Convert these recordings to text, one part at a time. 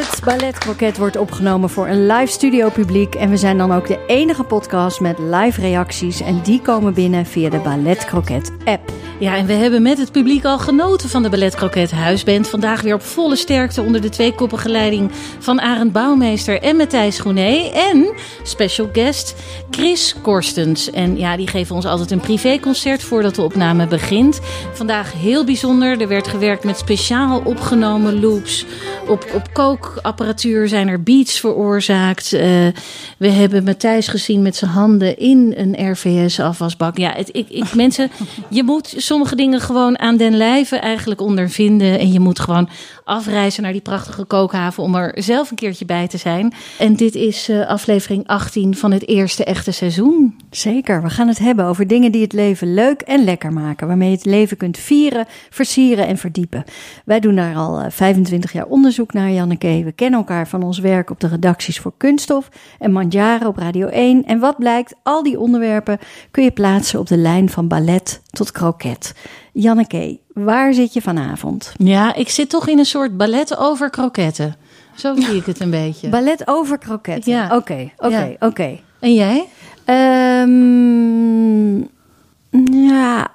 Het, Ballet Croquet wordt opgenomen voor een live studio publiek. En we zijn dan ook de enige podcast met live reacties. En die komen binnen via de Ballet Croquet app. Ja, en we hebben met het publiek al genoten van de Ballet Croquet Huisband. Vandaag weer op volle sterkte onder de tweekoppige leiding van Arend Bouwmeester en Matthijs Groené. En special guest Chris Korstens. En ja, die geven ons altijd een privéconcert voordat de opname begint. Vandaag heel bijzonder. Er werd gewerkt met speciaal opgenomen loops. Op, op kookapparatuur zijn er beats veroorzaakt. Eh, we hebben Matthijs gezien met zijn handen in een RVS-afwasbak. Ja, het, ik, ik, mensen, je moet sommige dingen gewoon aan den lijve eigenlijk ondervinden. En je moet gewoon afreizen naar die prachtige kookhaven om er zelf een keertje bij te zijn. En dit is eh, aflevering 18 van het eerste echte seizoen. Zeker, we gaan het hebben over dingen die het leven leuk en lekker maken. Waarmee je het leven kunt vieren, versieren en verdiepen. Wij doen daar al eh, 25 jaar onderzoek naar, Janneke. We kennen elkaar van ons werk op de redacties voor Kunststof en Mandjaren op Radio 1. En wat blijkt, al die onderwerpen kun je plaatsen op de lijn van ballet tot kroket. Janneke, waar zit je vanavond? Ja, ik zit toch in een soort ballet over kroketten. Zo zie ik het een beetje. Ballet over kroketten. Ja. Oké, oké, Ja. oké. En jij? Ehm, ja,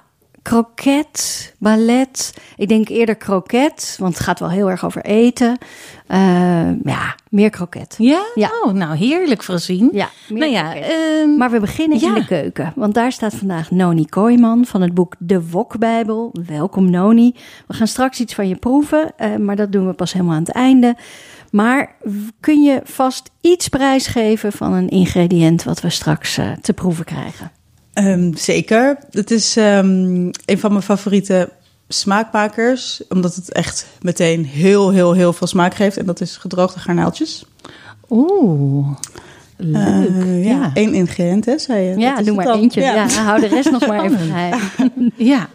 kroket, ballet. Ik denk eerder kroket, want het gaat wel heel erg over eten. Ehm, ja, meer kroket. Ja? Ja. Oh, nou heerlijk voorzien. Ja, Nou ja, ehm, Maar we beginnen in de keuken, want daar staat vandaag Noni Kooijman van het boek De Wokbijbel. Welkom Noni. We gaan straks iets van je proeven, eh, maar dat doen we pas helemaal aan het einde. Maar kun je vast iets prijsgeven van een ingrediënt wat we straks eh, te proeven krijgen? Ehm, zeker. Het is ehm, een van mijn favoriete smaakmakers, omdat het echt meteen heel, heel, heel veel smaak geeft. En dat is gedroogde garnaaltjes. Oeh, leuk. Eh, ja, ja. één ingrediënt, hè, zei je. Ja, doe maar dan. eentje. Ja. hou de rest nog maar even geheim. Ja,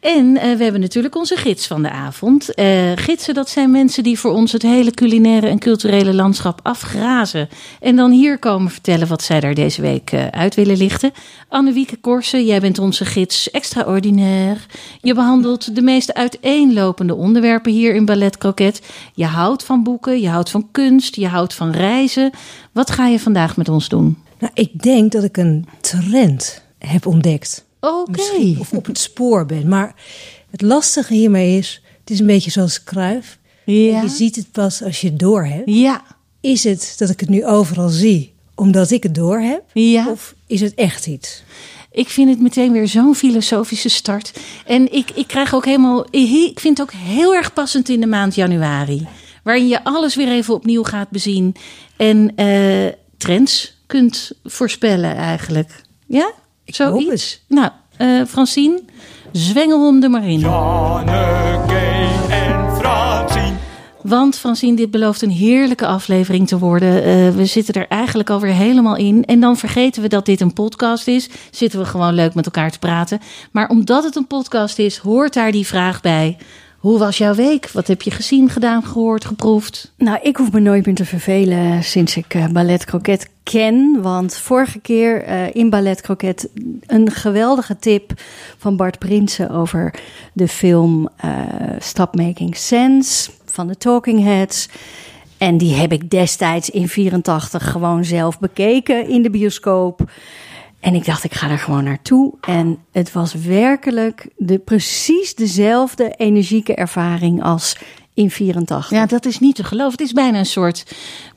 en eh, we hebben natuurlijk onze gids van de avond. Eh, gidsen, dat zijn mensen die voor ons het hele culinaire en culturele landschap afgrazen. En dan hier komen vertellen wat zij daar deze week eh, uit willen lichten. Annewieke Korsen, jij bent onze gids extraordinair. Je behandelt de meest uiteenlopende onderwerpen hier in Ballet Croquet. Je houdt van boeken, je houdt van kunst, je houdt van reizen. Wat ga je vandaag met ons doen? Nou, ik denk dat ik een trend heb ontdekt. Misschien. Of op het spoor ben. Maar het lastige hiermee is, het is een beetje zoals kruif. Ja. Je ziet het pas als je het door hebt. Ja. Is het dat ik het nu overal zie omdat ik het door heb? Ja. Of is het echt iets? Ik vind het meteen weer zo'n filosofische start. En ik, ik krijg ook helemaal. Ik vind het ook heel erg passend in de maand januari. Waarin je alles weer even opnieuw gaat bezien. En eh, trends kunt voorspellen eigenlijk. Ja? Ik Zoiets? hoop het. Nou, eh Francine, zwengel hem er maar in. Janneke en Francine. Want Francine, dit belooft een heerlijke aflevering te worden. Eh, we zitten er eigenlijk alweer helemaal in. En dan vergeten we dat dit een podcast is. Zitten we gewoon leuk met elkaar te praten. Maar omdat het een podcast is, hoort daar die vraag bij. Hoe was jouw week? Wat heb je gezien, gedaan, gehoord, geproefd? Nou, ik hoef me nooit meer te vervelen sinds ik eh, Ballet Croquet ken. Want vorige keer eh, in Ballet Croquet een geweldige tip van Bart Prinsen over de film eh, Stop Making Sense van de Talking Heads. En die heb ik destijds in 84 gewoon zelf bekeken in de bioscoop. En ik dacht, ik ga er gewoon naartoe. En het was werkelijk de, precies dezelfde energieke ervaring als in 84. Ja, dat is niet te geloven. Het is bijna een soort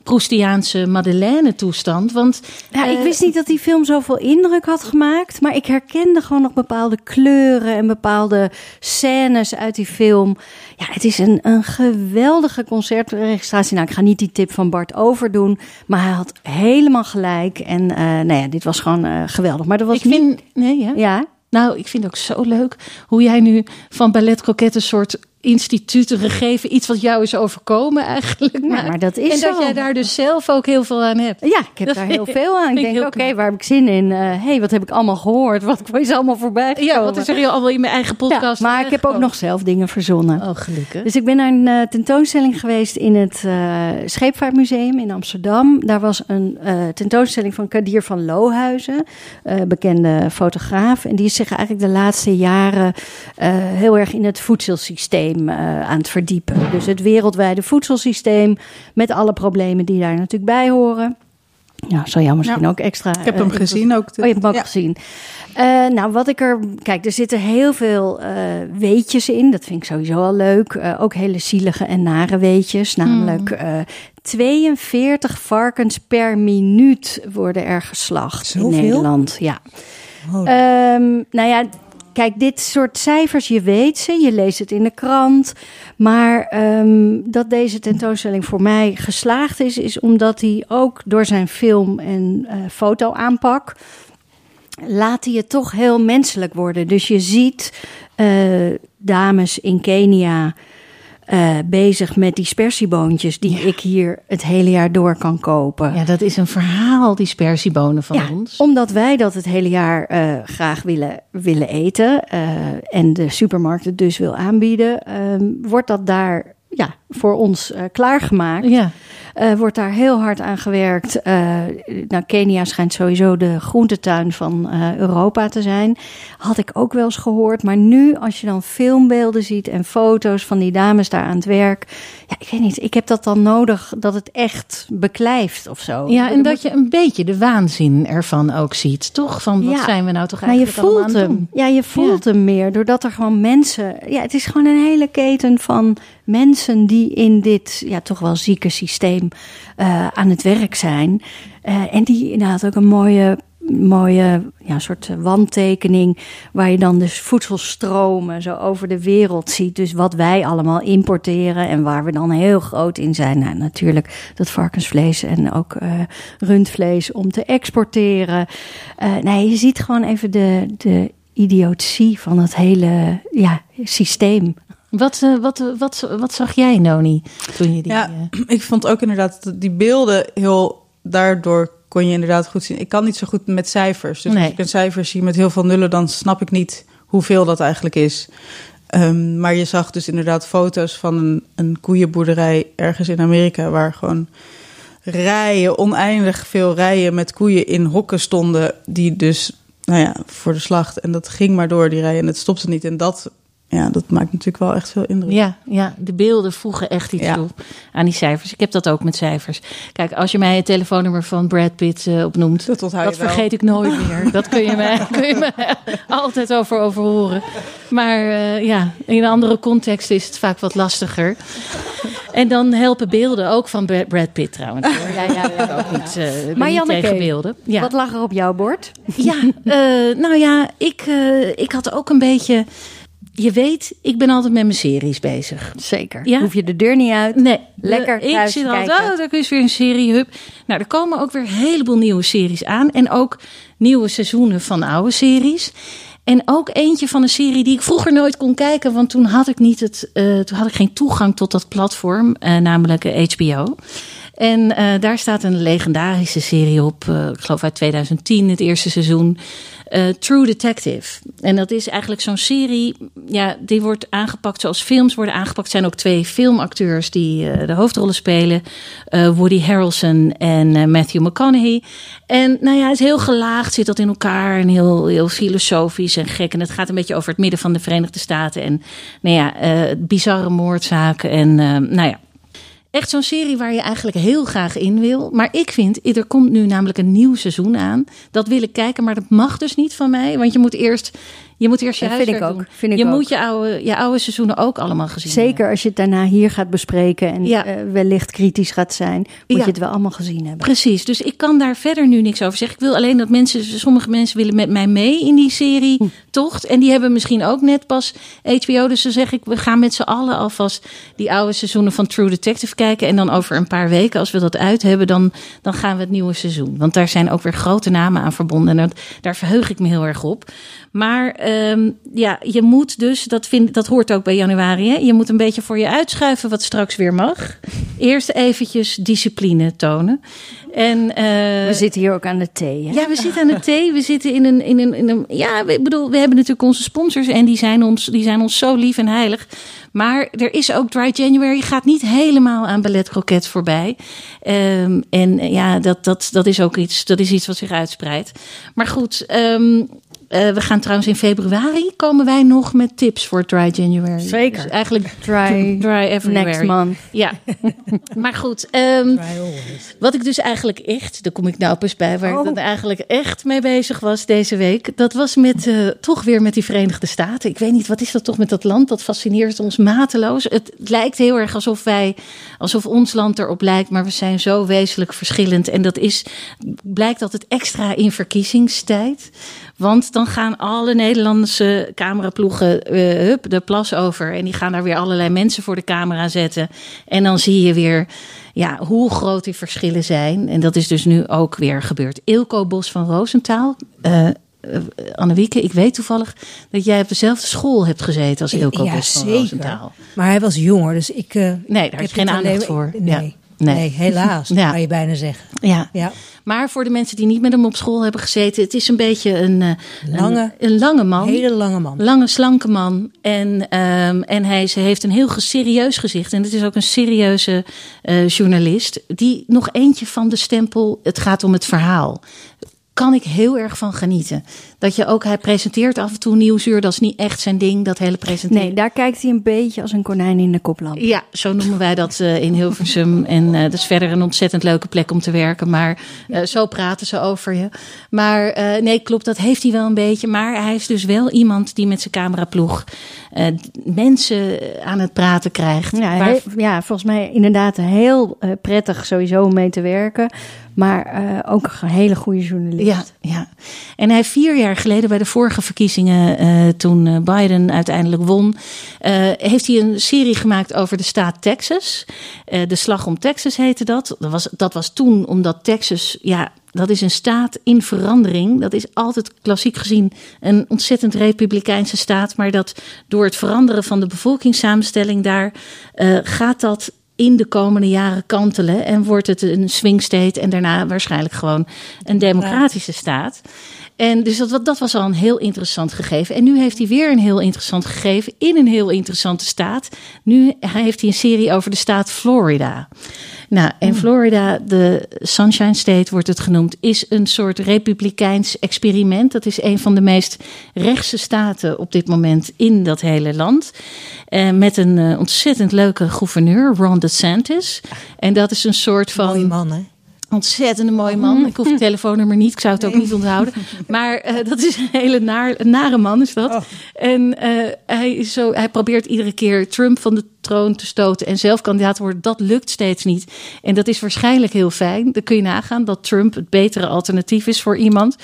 Proustiaanse Madeleine-toestand. Want Ja, ik eh, wist niet dat die film zoveel indruk had gemaakt. Maar ik herkende gewoon nog bepaalde kleuren en bepaalde scènes uit die film. Ja, het is een, een geweldige concertregistratie. Nou, ik ga niet die tip van Bart overdoen. Maar hij had helemaal gelijk. En eh nou ja, dit was gewoon eh, geweldig. Maar dat was ik niet... vind. Nee, ja. Ja, Nou, ik vind het ook zo leuk hoe jij nu van ballet croquette een soort instituten gegeven, iets wat jou is overkomen eigenlijk. Ja, maar dat is en dat jij daar dus zelf ook heel veel aan hebt. Ja, ik heb Dat daar heel veel aan. Ik denk, oké, waar heb ik zin in? Hé, hey, wat heb ik allemaal gehoord? Wat is allemaal voorbij Ja, wat is er heel allemaal in mijn eigen Ja, podcast? maar ik heb ook nog zelf dingen verzonnen. Oh, gelukkig. Dus ik ben naar een eh, tentoonstelling geweest in het eh, Scheepvaartmuseum in Amsterdam. Daar was een eh, tentoonstelling van Kadir van Lohuizen, eh, bekende fotograaf. En die is zich eigenlijk de laatste jaren eh, heel erg in het voedselsysteem eh, aan het verdiepen. Dus het wereldwijde voedselsysteem met alle problemen die daar natuurlijk bij horen. Ja, zal jou misschien Ja. ook extra. Ik heb eh, hem gezien ook. Oh, je hebt hem ook Ja. gezien. Eh, nou, wat ik er... Kijk, er zitten heel veel weetjes in. Dat vind ik sowieso al leuk. Ook hele zielige en nare weetjes. Namelijk eh 42 varkens per minuut worden er geslacht Zoveel? in Nederland. Ja. Oh, Ehm, nou ja, kijk, dit soort cijfers, je weet ze, je leest het in de krant. Maar ehm, dat deze tentoonstelling voor mij geslaagd is, is omdat hij ook door zijn film- en eh, fotoaanpak laat hij het toch heel menselijk worden. Dus je ziet eh, dames in Kenia eh, bezig met dispersieboontjes die ik hier het hele jaar door kan kopen. Ja, dat is een verhaal, die spersiebonen van Ja, ons. Omdat wij dat het hele jaar eh, graag willen, willen eten eh, en de supermarkt het dus wil aanbieden, ehm, wordt dat daar ja, voor ons klaargemaakt. Ja. Eh, wordt daar heel hard aan gewerkt. Eh, nou, Kenia schijnt sowieso de groentetuin van eh, Europa te zijn. Had ik ook wel eens gehoord. Maar nu, als je dan filmbeelden ziet en foto's van die dames daar aan het werk. Ja, ik weet niet. Ik heb dat dan nodig dat het echt beklijft of zo. Ja, en dat je een beetje de waanzin ervan ook ziet, toch? Van wat Ja. zijn we nou toch Maar je eigenlijk allemaal voelt aan het hem. Ja, je voelt hem meer. Doordat er gewoon mensen. Ja, het is gewoon een hele keten van mensen die in dit ja, toch wel zieke systeem eh, aan het werk zijn. Eh, en die inderdaad ook een mooie. Mooie ja, soort wandtekening. Waar je dan dus voedselstromen zo over de wereld ziet. Dus wat wij allemaal importeren. En waar we dan heel groot in zijn. Nou, natuurlijk dat varkensvlees en ook eh, rundvlees om te exporteren. Eh, nee, je ziet gewoon even de, de idiotie van het hele ja, systeem. Wat, eh, wat, eh, wat, wat zag jij, Noni, toen je die... Ja, eh, ik vond ook inderdaad die beelden heel... Daardoor kon je inderdaad goed zien. Ik kan niet zo goed met cijfers. Dus Nee. als ik een cijfer zie met heel veel nullen... dan snap ik niet hoeveel dat eigenlijk is. Ehm, maar je zag dus inderdaad foto's van een, een koeienboerderij... ergens in Amerika... waar gewoon rijen, oneindig veel rijen met koeien in hokken stonden... die dus, nou ja, voor de slacht. En dat ging maar door, die rijen. En het stopte niet. En dat, ja, dat maakt natuurlijk wel echt veel indruk. Ja, ja, de beelden voegen echt iets Ja. toe aan die cijfers. Ik heb dat ook met cijfers. Kijk, als je mij het telefoonnummer van Brad Pitt eh, opnoemt, Dat dat wel. vergeet ik nooit meer. Dat kun je mij, kun je mij altijd over overhoren. Maar eh, ja, in een andere context is het vaak wat lastiger. En dan helpen beelden ook van Brad Pitt trouwens. hoor. Ja, ja, ja. Ook niet, eh, Maar niet Janneke, tegen beelden. Ja. Wat lag er op jouw bord? Ja, eh, nou ja, ik, eh, ik had ook een beetje. Je weet, ik ben altijd met mijn series bezig. Zeker. Ja? Hoef je de deur niet uit. Nee, Lekker eh, Ik thuis zit altijd, oh, daar is weer een serie. Hup. Nou, er komen ook weer een heleboel nieuwe series aan. En ook nieuwe seizoenen van oude series. En ook eentje van een serie die ik vroeger nooit kon kijken. Want toen had ik, niet het, eh, toen had ik geen toegang tot dat platform. eh, namelijk eh, HBO. En eh, daar staat een legendarische serie op. eh, ik geloof uit 2010, het eerste seizoen. eh, True Detective. En dat is eigenlijk zo'n serie. Ja, die wordt aangepakt zoals films worden aangepakt. Er zijn ook twee filmacteurs die de hoofdrollen spelen: Woody Harrelson en Matthew McConaughey. En nou ja, het is heel gelaagd, zit dat in elkaar en heel, heel filosofisch en gek. En het gaat een beetje over het midden van de Verenigde Staten en nou ja, bizarre moordzaken. En nou ja. Echt zo'n serie waar je eigenlijk heel graag in wil. Maar ik vind, er komt nu namelijk een nieuw seizoen aan. Dat wil ik kijken, maar dat mag dus niet van mij. Want je moet eerst Je moet eerst je Dat vind huiswerk ik ook, doen. vind ik je ook. moet je oude, je oude seizoenen ook allemaal gezien Zeker als je het daarna hier gaat bespreken en Ja. eh, wellicht kritisch gaat zijn, moet Ja. je het wel allemaal gezien hebben. Precies, dus ik kan daar verder nu niks over zeggen. Ik wil alleen dat mensen, sommige mensen willen met mij mee in die serie Hm. tocht. En die hebben misschien ook net pas HBO. Dus dan zeg ik, we gaan met z'n allen alvast die oude seizoenen van True Detective kijken. En dan over een paar weken, als we dat uit hebben, dan, dan gaan we het nieuwe seizoen. Want daar zijn ook weer grote namen aan verbonden. En dat, daar verheug ik me heel erg op. Maar ehm, ja, je moet dus, dat, vind, dat hoort ook bij januari, hè? je moet een beetje voor je uitschuiven wat straks weer mag. Eerst eventjes discipline tonen. En, eh, We zitten hier ook aan de thee. Hè? ja, we zitten aan de thee. We zitten in een, in een, in een. Ja, ik bedoel, we hebben natuurlijk onze sponsors en die zijn ons, die zijn ons zo lief en heilig. Maar er is ook Dry January, gaat niet helemaal aan ballet croquet voorbij. Ehm, en ja, dat, dat, dat is ook iets, dat is iets wat zich uitspreidt. Maar goed, ehm, eh, we gaan trouwens in februari komen wij nog met tips voor Dry January. Zeker. Dus eigenlijk Dry, Dry Everywhere. next month. Ja, maar goed. ehm, wat ik dus eigenlijk echt, daar kom ik nou pas bij, waar ik Oh. dan eigenlijk echt mee bezig was deze week. Dat was met, eh, toch weer met die Verenigde Staten. Ik weet niet, wat is dat toch met dat land? Dat fascineert ons mateloos. Het lijkt heel erg alsof wij, alsof ons land erop lijkt, maar we zijn zo wezenlijk verschillend. En dat is, blijkt altijd extra in verkiezingstijd. Want dan gaan alle Nederlandse cameraploegen eh, hup, de plas over. En die gaan daar weer allerlei mensen voor de camera zetten. En dan zie je weer ja, hoe groot die verschillen zijn. En dat is dus nu ook weer gebeurd. Ilko Bos van Roosentaal. Annewieke, ik weet toevallig dat jij op dezelfde school hebt gezeten als Ilko Ja, Bos van zeker. Roosentaal. Maar hij was jonger, dus ik... Nee, daar ik heb geen dit aandacht alleen- voor. Nee, Ja. Nee. Nee. helaas, Ja. kan je bijna zeggen. Ja. Ja. Maar voor de mensen die niet met hem op school hebben gezeten, het is een beetje een, eh, Lange- een, een lange man. Hele lange man. Lange, slanke man. En, ehm, en hij ze heeft een heel serieus gezicht. En het is ook een serieuze eh, journalist. Die nog eentje van de stempel, het gaat om het verhaal. Kan ik heel erg van genieten. Dat je ook, hij presenteert af en toe nieuwsuur. Dat is niet echt zijn ding, dat hele presenteren. Nee, daar kijkt hij een beetje als een konijn in de koplamp. Ja, zo noemen wij dat eh, in Hilversum. En eh, dat is verder een ontzettend leuke plek om te werken. Maar eh, zo praten ze over je. Maar nee, klopt, dat heeft hij wel een beetje. Maar hij is dus wel iemand die met zijn cameraploeg mensen aan het praten krijgt. Ja, Waar- he- ja, volgens mij inderdaad heel prettig sowieso om mee te werken. Maar ook een hele goede journalist. Ja, ja. En hij vier jaar geleden bij de vorige verkiezingen, eh, toen eh, Biden uiteindelijk won, eh, heeft hij een serie gemaakt over de staat Texas. De Slag om Texas heette dat. Dat was, dat was toen omdat Texas, ja, dat is een staat in verandering. Dat is altijd klassiek gezien een ontzettend republikeinse staat. Maar dat door het veranderen van de bevolkingssamenstelling daar gaat dat in de komende jaren kantelen. En wordt het een swing state en daarna waarschijnlijk gewoon een democratische staat. En dus dat, dat was al een heel interessant gegeven. En nu heeft hij weer een heel interessant gegeven in een heel interessante staat. Nu heeft hij een serie over de staat Florida. Nou, en Florida, de Sunshine State wordt het genoemd, is een soort republikeins experiment. Dat is een van de meest rechtse staten op dit moment in dat hele land. Eh, met een eh, ontzettend leuke gouverneur, Ron DeSantis. En dat is een soort van. Mooie man, hè? Ontzettende mooie man. Ik hoef het telefoonnummer niet. Ik zou het ook niet onthouden. Maar eh, dat is een hele naar, een nare man is dat. En eh, hij, is zo, hij probeert iedere keer Trump van de troon te stoten en zelf kandidaat te worden. Dat lukt steeds niet. En dat is waarschijnlijk heel fijn. Dan kun je nagaan dat Trump het betere alternatief is voor iemand.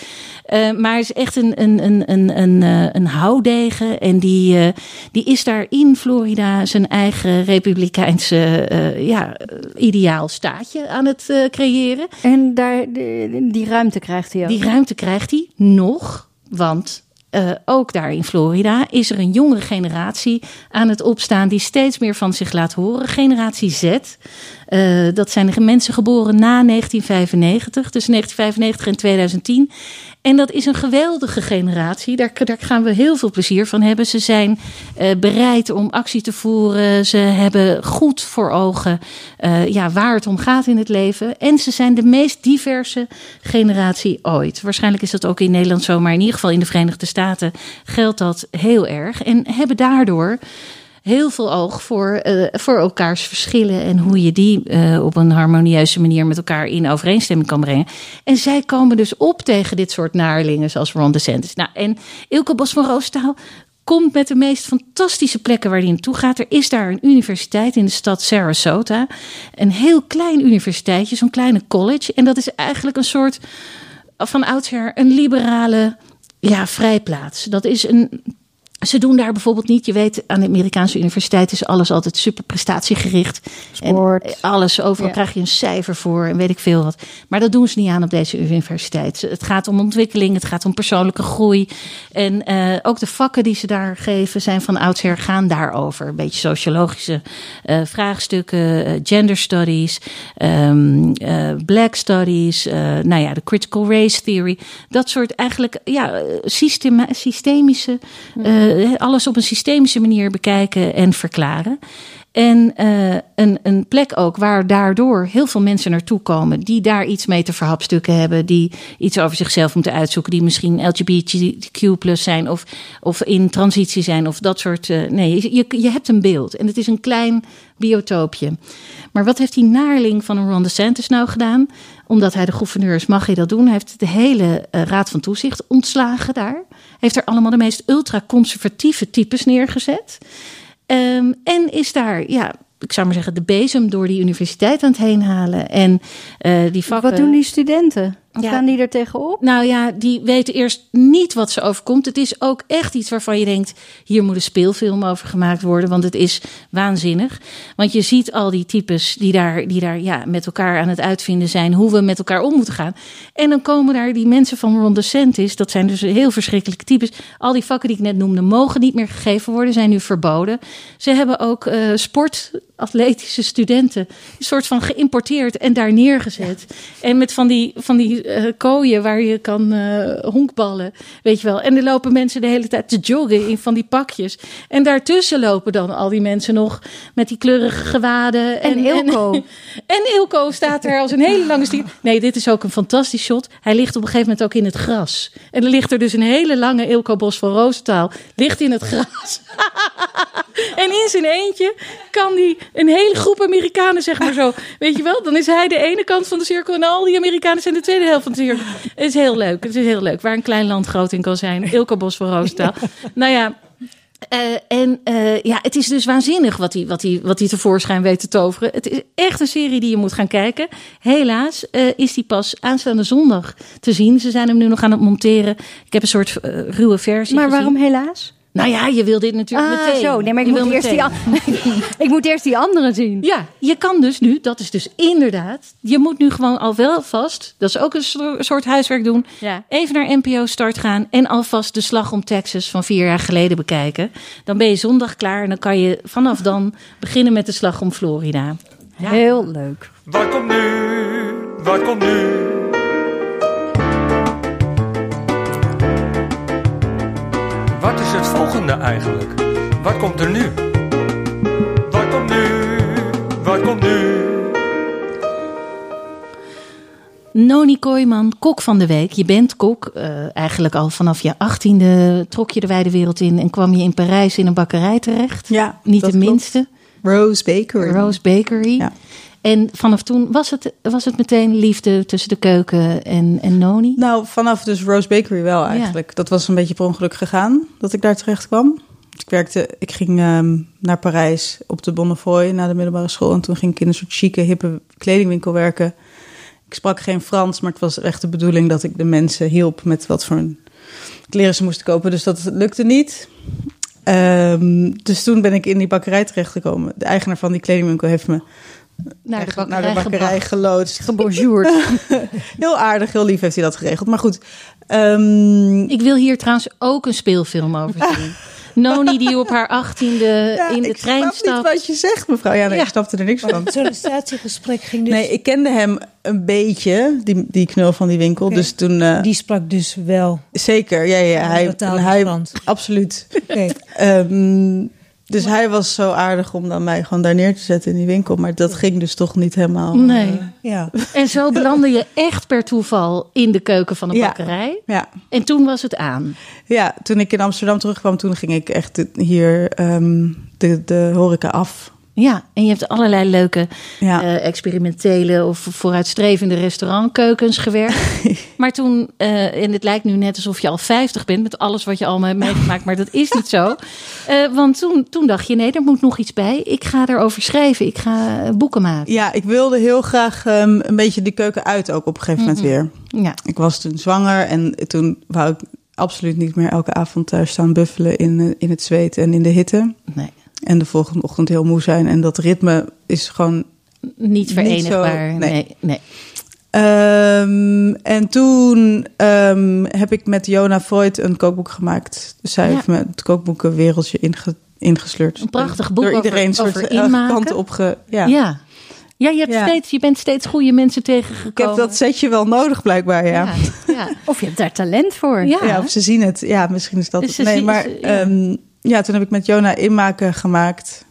Eh, maar hij is echt een, een, een, een, een, eh, een houdegen. En die, eh, die is daar in Florida zijn eigen republikeinse eh, ja, ideaal staatje aan het creëren. En daar, die, die ruimte krijgt hij ook. Die ruimte krijgt hij nog, want eh, ook daar in Florida is er een jongere generatie aan het opstaan die steeds meer van zich laat horen. Generatie Z. Eh, dat zijn mensen geboren na 1995, tussen 1995 en 2010. En dat is een geweldige generatie. Daar, daar gaan we heel veel plezier van hebben. Ze zijn eh, bereid om actie te voeren. Ze hebben goed voor ogen eh, ja, waar het om gaat in het leven. En ze zijn de meest diverse generatie ooit. Waarschijnlijk is dat ook in Nederland zo, maar in ieder geval in de Verenigde Staten geldt dat heel erg. En hebben daardoor heel veel oog voor, eh, voor elkaars verschillen en hoe je die eh, op een harmonieuze manier met elkaar in overeenstemming kan brengen. En zij komen dus op tegen dit soort naarlingen zoals Ron DeSantis. Nou, en Ilke Bos van Roostaal komt met de meest fantastische plekken waar hij naartoe gaat. Er is daar een universiteit in de stad Sarasota. Een heel klein universiteitje, zo'n kleine college. En dat is eigenlijk een soort van oudsher een liberale ja, vrijplaats. Dat is een ze doen daar bijvoorbeeld niet. Je weet, aan de Amerikaanse universiteit is alles altijd super prestatiegericht. Sport. En alles, overal Ja. krijg je een cijfer voor en weet ik veel wat. Maar dat doen ze niet aan op deze universiteit. Het gaat om ontwikkeling, het gaat om persoonlijke groei. En eh, ook de vakken die ze daar geven zijn van oudsher gaan daarover. Een beetje sociologische eh, vraagstukken, eh, gender studies, ehm, eh, black studies, nou ja, de critical race theory. Dat soort eigenlijk ja, systemische, eh, alles op een systemische manier bekijken en verklaren. En eh, een, een plek ook waar daardoor heel veel mensen naartoe komen. die daar iets mee te verhapstukken hebben. die iets over zichzelf moeten uitzoeken. die misschien LGBTQ zijn. of, of in transitie zijn. of dat soort. eh, nee, je, je hebt een beeld. En het is een klein biotoopje. Maar wat heeft die naarling van een Ron DeSantis nou gedaan? Omdat hij de gouverneur is, mag hij dat doen. Hij heeft de hele raad van toezicht ontslagen daar. Heeft er allemaal de meest ultraconservatieve types neergezet. Ehm, en is daar, ja, ik zou maar zeggen, de bezem door die universiteit aan het heen halen. En eh, die vakken. Wat doen die studenten? Ja. Staan die er tegenop? Nou ja, die weten eerst niet wat ze overkomt. Het is ook echt iets waarvan je denkt: hier moet een speelfilm over gemaakt worden. Want het is waanzinnig. Want je ziet al die types die daar, die daar ja, met elkaar aan het uitvinden zijn. hoe we met elkaar om moeten gaan. En dan komen daar die mensen van Ron DeSantis. Dat zijn dus heel verschrikkelijke types. Al die vakken die ik net noemde, mogen niet meer gegeven worden, zijn nu verboden. Ze hebben ook eh sportatletische studenten. Een soort van geïmporteerd en daar neergezet. En met van die, van die eh, kooien waar je kan eh, honkballen. Weet je wel. En er lopen mensen de hele tijd te joggen in van die pakjes. En daartussen lopen dan al die mensen nog met die kleurige gewaden. En Ilko. En, en Ilko staat er als een hele lange stier. Nee, dit is ook een fantastisch shot. Hij ligt op een gegeven moment ook in het gras. En er ligt er dus een hele lange Ilko Bos van Roosentaal. Ligt in het gras. En in zijn eentje kan die een hele groep Amerikanen, zeg maar zo. Weet je wel? Dan is hij de ene kant van de cirkel en al die Amerikanen zijn de tweede helft van de cirkel. Het is heel leuk. Het is heel leuk. Waar een klein land groot in kan zijn. Ilko Bos van Roosentaal. Nou ja. eh, en eh, ja, het is dus waanzinnig wat hij, wat, hij, wat hij tevoorschijn weet te toveren. Het is echt een serie die je moet gaan kijken. Helaas eh, is die pas aanstaande zondag te zien. Ze zijn hem nu nog aan het monteren. Ik heb een soort ruwe versie Maar gezien. waarom helaas? Nou ja, je wil dit natuurlijk Ah, meteen. zo. Nee, maar ik Je moet, wil eerst die, meteen. ik moet eerst die andere zien. Ja, je kan dus nu, dat is dus inderdaad, je moet nu gewoon al wel vast, dat is ook een so- soort huiswerk doen, Ja. even naar NPO Start gaan en alvast de Slag om Texas van vier jaar geleden bekijken. Dan ben je zondag klaar en dan kan je vanaf dan beginnen met de Slag om Florida. Ja. Heel leuk. Wat komt nu? Wat komt nu? Wat is het volgende eigenlijk? Wat komt er nu? Wat komt nu? Wat komt nu? Noni Kooijman, kok van de week. Je bent kok, eh, eigenlijk al vanaf je achttiende trok je de wijde wereld in en kwam je in Parijs in een bakkerij terecht. Ja, Niet dat de klopt. minste. Rose Bakery. Rose Bakery. Ja. En vanaf toen was het, was het meteen liefde tussen de keuken en, en Noni. Nou, vanaf dus Rose Bakery wel eigenlijk. Dat was een beetje per ongeluk gegaan dat ik daar terecht kwam. Ik werkte, ik ging ehm, naar Parijs op de Bonnefoy na de middelbare school. En toen ging ik in een soort chique, hippe kledingwinkel werken. Ik sprak geen Frans, maar het was echt de bedoeling dat ik de mensen hielp met wat voor een kleren ze moesten kopen. Dus dat lukte niet. Ehm, dus toen ben ik in die bakkerij terechtgekomen. De eigenaar van die kledingwinkel heeft me Naar de bakkerij, naar de bakkerij geloodst. Gebonjourd. Heel aardig, heel lief heeft hij dat geregeld. Maar goed, ehm, Ik wil hier trouwens ook een speelfilm over zien. Noni die op haar achttiende ja, in de ik trein snap stapt. niet wat je zegt, mevrouw. Ja, nee, Ja. ik snapte er niks van. Het sollicitatiegesprek ging dus... Nee, ik kende hem een beetje, die, die knul van die winkel. Dus toen, eh, Die sprak dus wel. zeker, ja, ja, hij, hij absoluut. Oké. Ehm, Dus hij was zo aardig om dan mij gewoon daar neer te zetten in die winkel. Maar dat ging dus toch niet helemaal. Nee. eh, ja. En zo belandde je echt per toeval in de keuken van een bakkerij. ja. En toen was het aan. Ja, toen ik in Amsterdam terugkwam, toen ging ik echt hier ehm, de, de horeca af. Ja, en je hebt allerlei leuke Ja. eh, experimentele of vooruitstrevende restaurantkeukens gewerkt. maar toen, eh, en het lijkt nu net alsof je al 50 bent met alles wat je allemaal hebt meegemaakt, maar dat is niet zo. Eh, want toen, toen dacht je, nee, er moet nog iets bij. Ik ga erover schrijven, ik ga boeken maken. ja, ik wilde heel graag ehm, een beetje die keuken uit ook op een gegeven moment weer. Ja, Ik was toen zwanger en toen wou ik absoluut niet meer elke avond thuis staan buffelen in, in het zweet en in de hitte. nee, En de volgende ochtend heel moe zijn. En dat ritme is gewoon niet verenigbaar. zo- nee. nee. nee. Ehm, en toen ehm, heb ik met Jona Freud een kookboek gemaakt. Dus zij Ja. heeft me het kookboekenwereldje inge, ingesleurd. Een prachtig boek Door over- iedereen soort over inmaken. kant op ge, ja. Ja. ja. je, hebt Ja. Steeds, je bent steeds goede mensen tegengekomen. Ik heb dat setje wel nodig blijkbaar, ja. Ja, ja. Of je hebt daar talent voor. Ja. Ja, of ze zien het. Ja, misschien is dat Dus Nee, zien- maar ze- ja. Ja. toen heb ik met Jona inmaken gemaakt.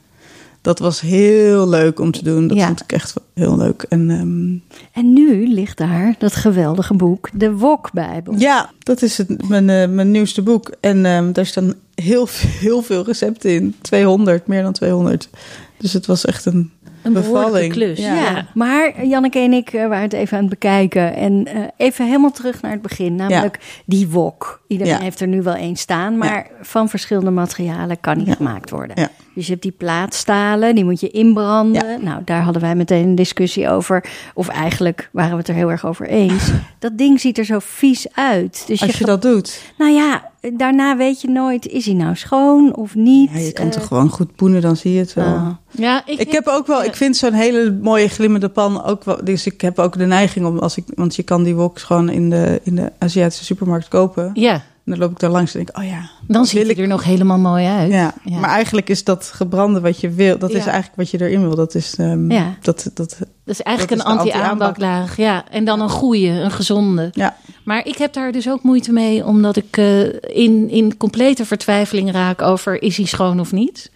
Dat was heel leuk om te doen. Dat Ja. vond ik echt heel leuk. En ehm, En nu ligt daar dat geweldige boek, de Wokbijbel. ja, dat is het, mijn, eh, mijn nieuwste boek. En ehm, daar staan heel, heel veel recepten in. 200, meer dan 200. Dus het was echt een, Een bevalling. klus. Ja. Ja. maar Janneke en ik eh, waren het even aan het bekijken. En eh, even helemaal terug naar het begin, namelijk die wok. Iedereen Ja. heeft er nu wel één staan, maar van verschillende materialen kan die Ja. gemaakt worden. Ja. Dus je hebt die plaatstalen, die moet je inbranden. Nou, daar hadden wij meteen een discussie over. Of eigenlijk waren we het er heel erg over eens. Dat ding ziet er zo vies uit. Dus als je dat doet. Nou ja, daarna weet je nooit, is hij nou schoon of niet? Ja, je kan Eh, toch gewoon goed poenen, dan zie je het wel. ah. Ja, ik, Ik heb ook wel, ik vind zo'n hele mooie glimmende pan ook wel. Dus ik heb ook de neiging om als ik, want je kan die woks gewoon in de, in de Aziatische supermarkt kopen. Ja, dan loop ik daar langs en denk ik, oh ja. dan ziet ik- er nog helemaal mooi uit. Ja. Ja. maar eigenlijk is dat gebrande wat je wil. Dat is eigenlijk wat je erin wil. Dat is, ehm, Ja. dat, dat, Dat is eigenlijk Dat een anti-aanbaklaag. Ja, en dan een goede, een gezonde. ja. Maar ik heb daar dus ook moeite mee, omdat ik eh, in, in complete vertwijfeling raak over is hij schoon of niet.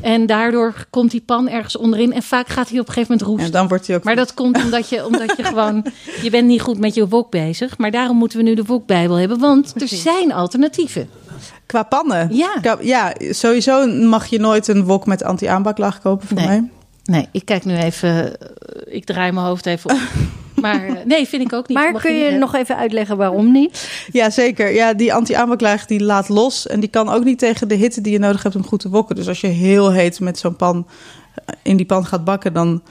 En daardoor komt die pan ergens onderin en vaak gaat hij op een gegeven moment roesten. En dan wordt hij ook... Maar dat komt omdat je, omdat je gewoon, je bent niet goed met je wok bezig. Maar daarom moeten we nu de wokbijbel hebben, want er zijn alternatieven. Qua pannen. Ja. Qua- ja, sowieso mag je nooit een wok met anti-aanbaklaag kopen voor Nee. mij. Nee, ik kijk nu even, eh, ik draai mijn hoofd even op. Maar eh, nee, vind ik ook niet. Maar Mag kun je nog even uitleggen waarom niet? Ja, zeker. Ja, die anti-aanbaklaag die laat los. En die kan ook niet tegen de hitte die je nodig hebt om goed te wokken. Dus als je heel heet met zo'n pan eh, in die pan gaat bakken, dan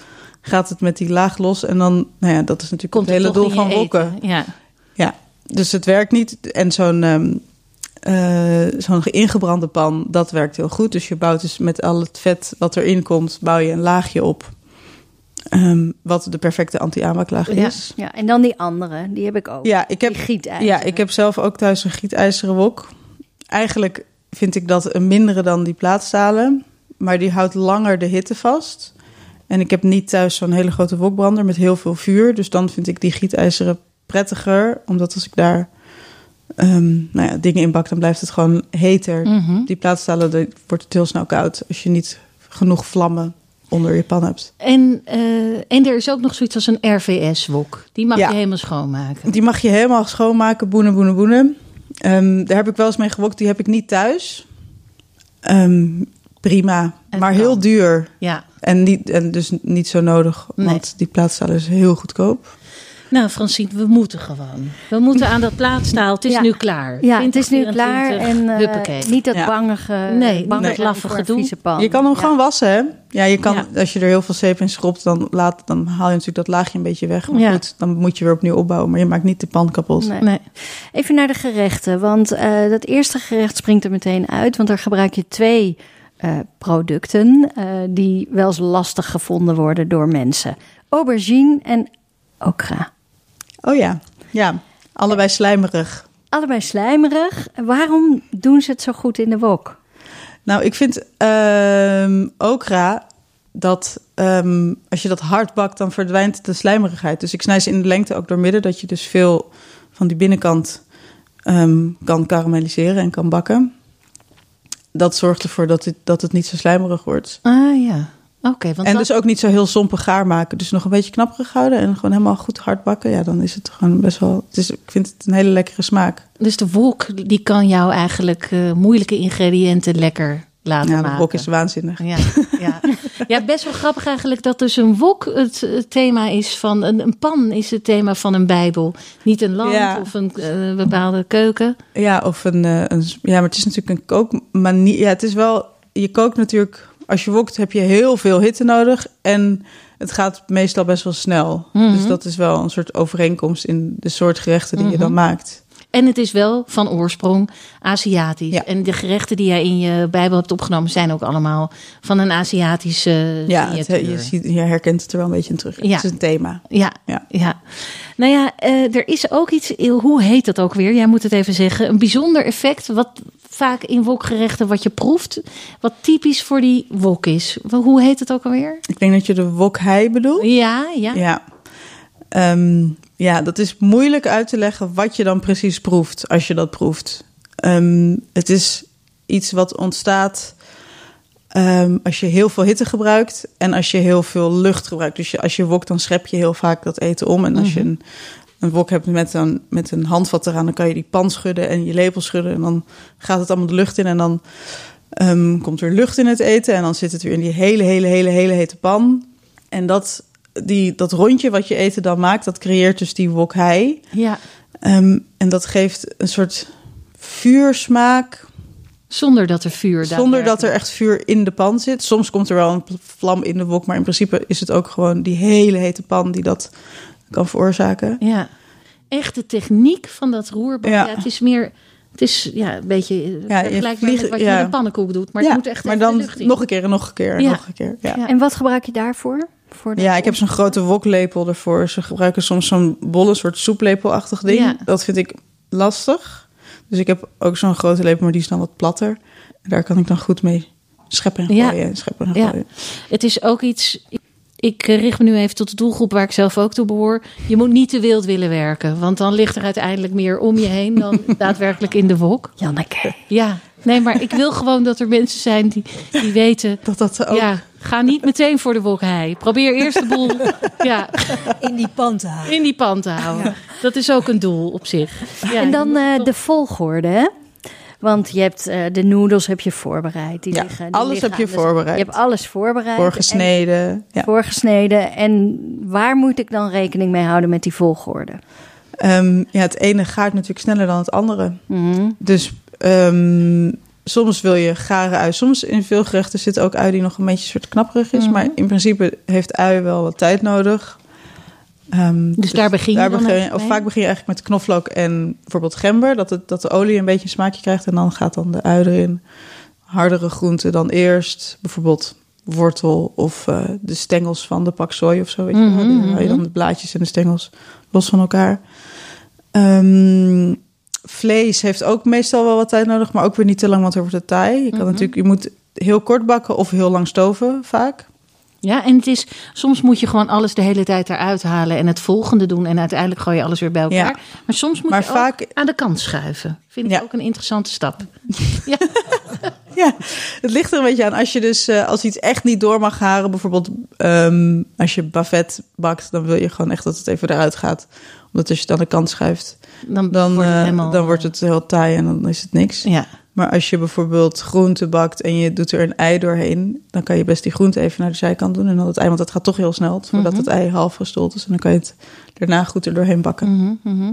gaat het met die laag los. En dan, nou ja, dat is natuurlijk komt het hele doel van wokken. Ja. Ja, dus het werkt niet. En zo'n ehm, eh, zo'n ingebrande pan, dat werkt heel goed. Dus je bouwt dus met al het vet wat erin komt, bouw je een laagje op. Ehm, wat de perfecte anti-aanbaklaag is. Ja, en dan die andere, die heb ik ook. Ja, ik heb, ja, ik heb zelf ook thuis een gietijzeren wok. Eigenlijk vind ik dat een mindere dan die plaatstalen. Maar die houdt langer de hitte vast. En ik heb niet thuis zo'n hele grote wokbrander met heel veel vuur. Dus dan vind ik die gietijzeren prettiger. Omdat als ik daar ehm, nou ja, dingen in bak, dan blijft het gewoon heter. Mhm. Die plaatstalen, dan wordt het heel snel koud. Als je niet genoeg vlammen onder je pan hebt. En, eh, en er is ook nog zoiets als een RVS-wok. Die mag Ja. je helemaal schoonmaken. Die mag je helemaal schoonmaken, boenen, boenen, boenen. Ehm, daar heb ik wel eens mee gewokt. Die heb ik niet thuis. Ehm, prima, maar heel duur. Ja. En, niet, en dus niet zo nodig, Nee. want die plaatstalen is heel goedkoop. Nou, Francine, we moeten gewoon. We moeten aan dat plaatstaal. Het is Ja. nu klaar. Ja, het is nu klaar 2024, en eh, niet dat Ja. bangige, Nee, niet bangige dat laffe gedoe. Je kan hem Ja. gewoon wassen, hè? Ja, je kan, Ja. als je er heel veel zeep in schropt, dan, laat, dan haal je natuurlijk dat laagje een beetje weg. Maar Ja. goed, dan moet je weer opnieuw opbouwen. Maar je maakt niet de pan kapot. Nee. Nee. Even naar de gerechten, want eh, dat eerste gerecht springt er meteen uit, want daar gebruik je twee eh, producten eh, die wel eens lastig gevonden worden door mensen: aubergine en okra. Oh ja, ja. Allebei slijmerig. Allebei slijmerig. Waarom doen ze het zo goed in de wok? Nou, ik vind ehm okra dat ehm, als je dat hard bakt, dan verdwijnt de slijmerigheid. Dus ik snij ze in de lengte ook door midden, dat je dus veel van die binnenkant ehm, kan karamelliseren en kan bakken. dat zorgt ervoor dat het, dat het niet zo slijmerig wordt. Ah ja, oké. want En dat- dus ook niet zo heel sompig gaar maken. Dus nog een beetje knapperig houden en gewoon helemaal goed hard bakken. Ja, dan is het gewoon best wel... Het is, ik vind het een hele lekkere smaak. dus de wok die kan jou eigenlijk eh, moeilijke ingrediënten lekker laten Ja, de maken. wok is waanzinnig. Ja, ja. ja, best wel grappig eigenlijk dat dus een wok het, het thema is van... Een, een pan is het thema van een bijbel. Niet een land Ja. of een eh, bepaalde keuken. Ja, of een, eh, een... Ja, maar het is natuurlijk een kookmanier. Ja, het is wel... Je kookt natuurlijk... Als je wokt heb je heel veel hitte nodig. En het gaat meestal best wel snel. Mhm. Dus dat is wel een soort overeenkomst in de soort gerechten die je Mhm. dan maakt. En het is wel van oorsprong Aziatisch. Ja. En de gerechten die jij in je bijbel hebt opgenomen... zijn ook allemaal van een Aziatische Ja, het, signatuur. je, ziet, je herkent het er wel een beetje in terug. Ja. Het is een thema. Ja, ja. Ja. Nou ja, eh, er is ook iets, hoe heet dat ook weer? Jij moet het even zeggen. Een bijzonder effect, wat vaak in wokgerechten wat je proeft, wat typisch voor die wok is. Hoe heet het ook alweer? Ik denk dat je de wokhei bedoelt. Ja, ja. Ja. Ehm, ja, dat is moeilijk uit te leggen wat je dan precies proeft als je dat proeft. Ehm, het is iets wat ontstaat ehm, als je heel veel hitte gebruikt en als je heel veel lucht gebruikt. Dus je, als je wokt, dan schep je heel vaak dat eten om. En als je een, een wok hebt met een, met een handvat eraan, dan kan je die pan schudden en je lepel schudden. En dan gaat het allemaal de lucht in en dan ehm, komt er lucht in het eten. En dan zit het weer in die hele, hele, hele, hele hete pan. En dat, die, dat rondje wat je eten dan maakt, dat creëert dus die wokhei. Ja, Ehm, en dat geeft een soort vuursmaak, zonder dat er vuur zonder dat er echt vuur in de pan zit. Soms komt er wel een vlam in de wok, maar in principe is het ook gewoon die hele hete pan die dat kan veroorzaken. Ja, echt de techniek van dat roerbak. Ja. Ja. het is meer... Het is ja, een beetje Ja, je vergelijkbaar vliegt- met wat je ja. in een pannenkoek doet. Maar ja, het moet echt maar de dan lucht in. nog een keer en nog een keer en Ja. nog een keer. Ja. Ja. En wat gebruik je daarvoor? Voor de Ja, ik heb zo'n grote woklepel ervoor. Ze gebruiken soms zo'n bolle soort soeplepelachtig ding. Ja. Dat vind ik lastig. Dus ik heb ook zo'n grote lepel, maar die is dan wat platter. En daar kan ik dan goed mee scheppen en Ja. gooien. en Scheppen en Ja. gooien. Het is ook iets. Ik richt me nu even tot de doelgroep waar ik zelf ook toe behoor. Je moet niet te wild willen werken, want dan ligt er uiteindelijk meer om je heen dan daadwerkelijk in de wok. Janneke. Ja, nee, maar ik wil gewoon dat er mensen zijn die, die weten. Dat dat ook... Ja, ga niet meteen voor de wok hei. Probeer eerst de boel ja, In die pan te houden. in die pan te houden. Dat is ook een doel op zich. Ja, en dan eh, toch- de volgorde, hè? Want je hebt eh, de noedels heb je voorbereid. Die Ja, liggen, die alles liggen heb je voorbereid. Je hebt alles voorbereid. Voorgesneden. En, Ja. voorgesneden. En waar moet ik dan rekening mee houden met die volgorde? Ehm, ja, het ene gaat natuurlijk sneller dan het andere. Mhm. Dus ehm, soms wil je gare ui. Soms in veel gerechten zit ook ui die nog een beetje soort knapperig is. Mhm. Maar in principe heeft ui wel wat tijd nodig. Ehm, Dus daar begin je daar begin eigenlijk Of mee? vaak begin je eigenlijk met knoflook en bijvoorbeeld gember. Dat, het, dat de olie een beetje een smaakje krijgt. En dan gaat dan de ui erin. Hardere groenten dan eerst. Bijvoorbeeld wortel of eh, de stengels van de pak sooi of zo. Weet je Die haal je dan de blaadjes en de stengels los van elkaar. Ehm, vlees heeft ook meestal wel wat tijd nodig, maar ook weer niet te lang, want dan wordt het taai. Je, kan Mhm. natuurlijk, je moet heel kort bakken of heel lang stoven vaak. Ja, en het is, soms moet je gewoon alles de hele tijd eruit halen en het volgende doen. En uiteindelijk gooi je alles weer bij elkaar. Ja. Maar soms moet Maar je vaak- ook aan de kant schuiven. Vind ik Ja. ook een interessante stap. Ja. Ja, het ligt er een beetje aan. Als je dus eh, als iets echt niet door mag haren, bijvoorbeeld ehm, als je bavet bakt, dan wil je gewoon echt dat het even eruit gaat. Omdat als je het aan de kant schuift, Dan, dan, wordt het eh, helemaal... dan wordt het heel taai en dan is het niks. Ja. Maar als je bijvoorbeeld groente bakt en je doet er een ei doorheen, dan kan je best die groente even naar de zijkant doen en dan het ei, want dat gaat toch heel snel voordat Mhm. het ei half gestold is. En dan kan je het daarna goed er doorheen bakken. Mhm, mhm.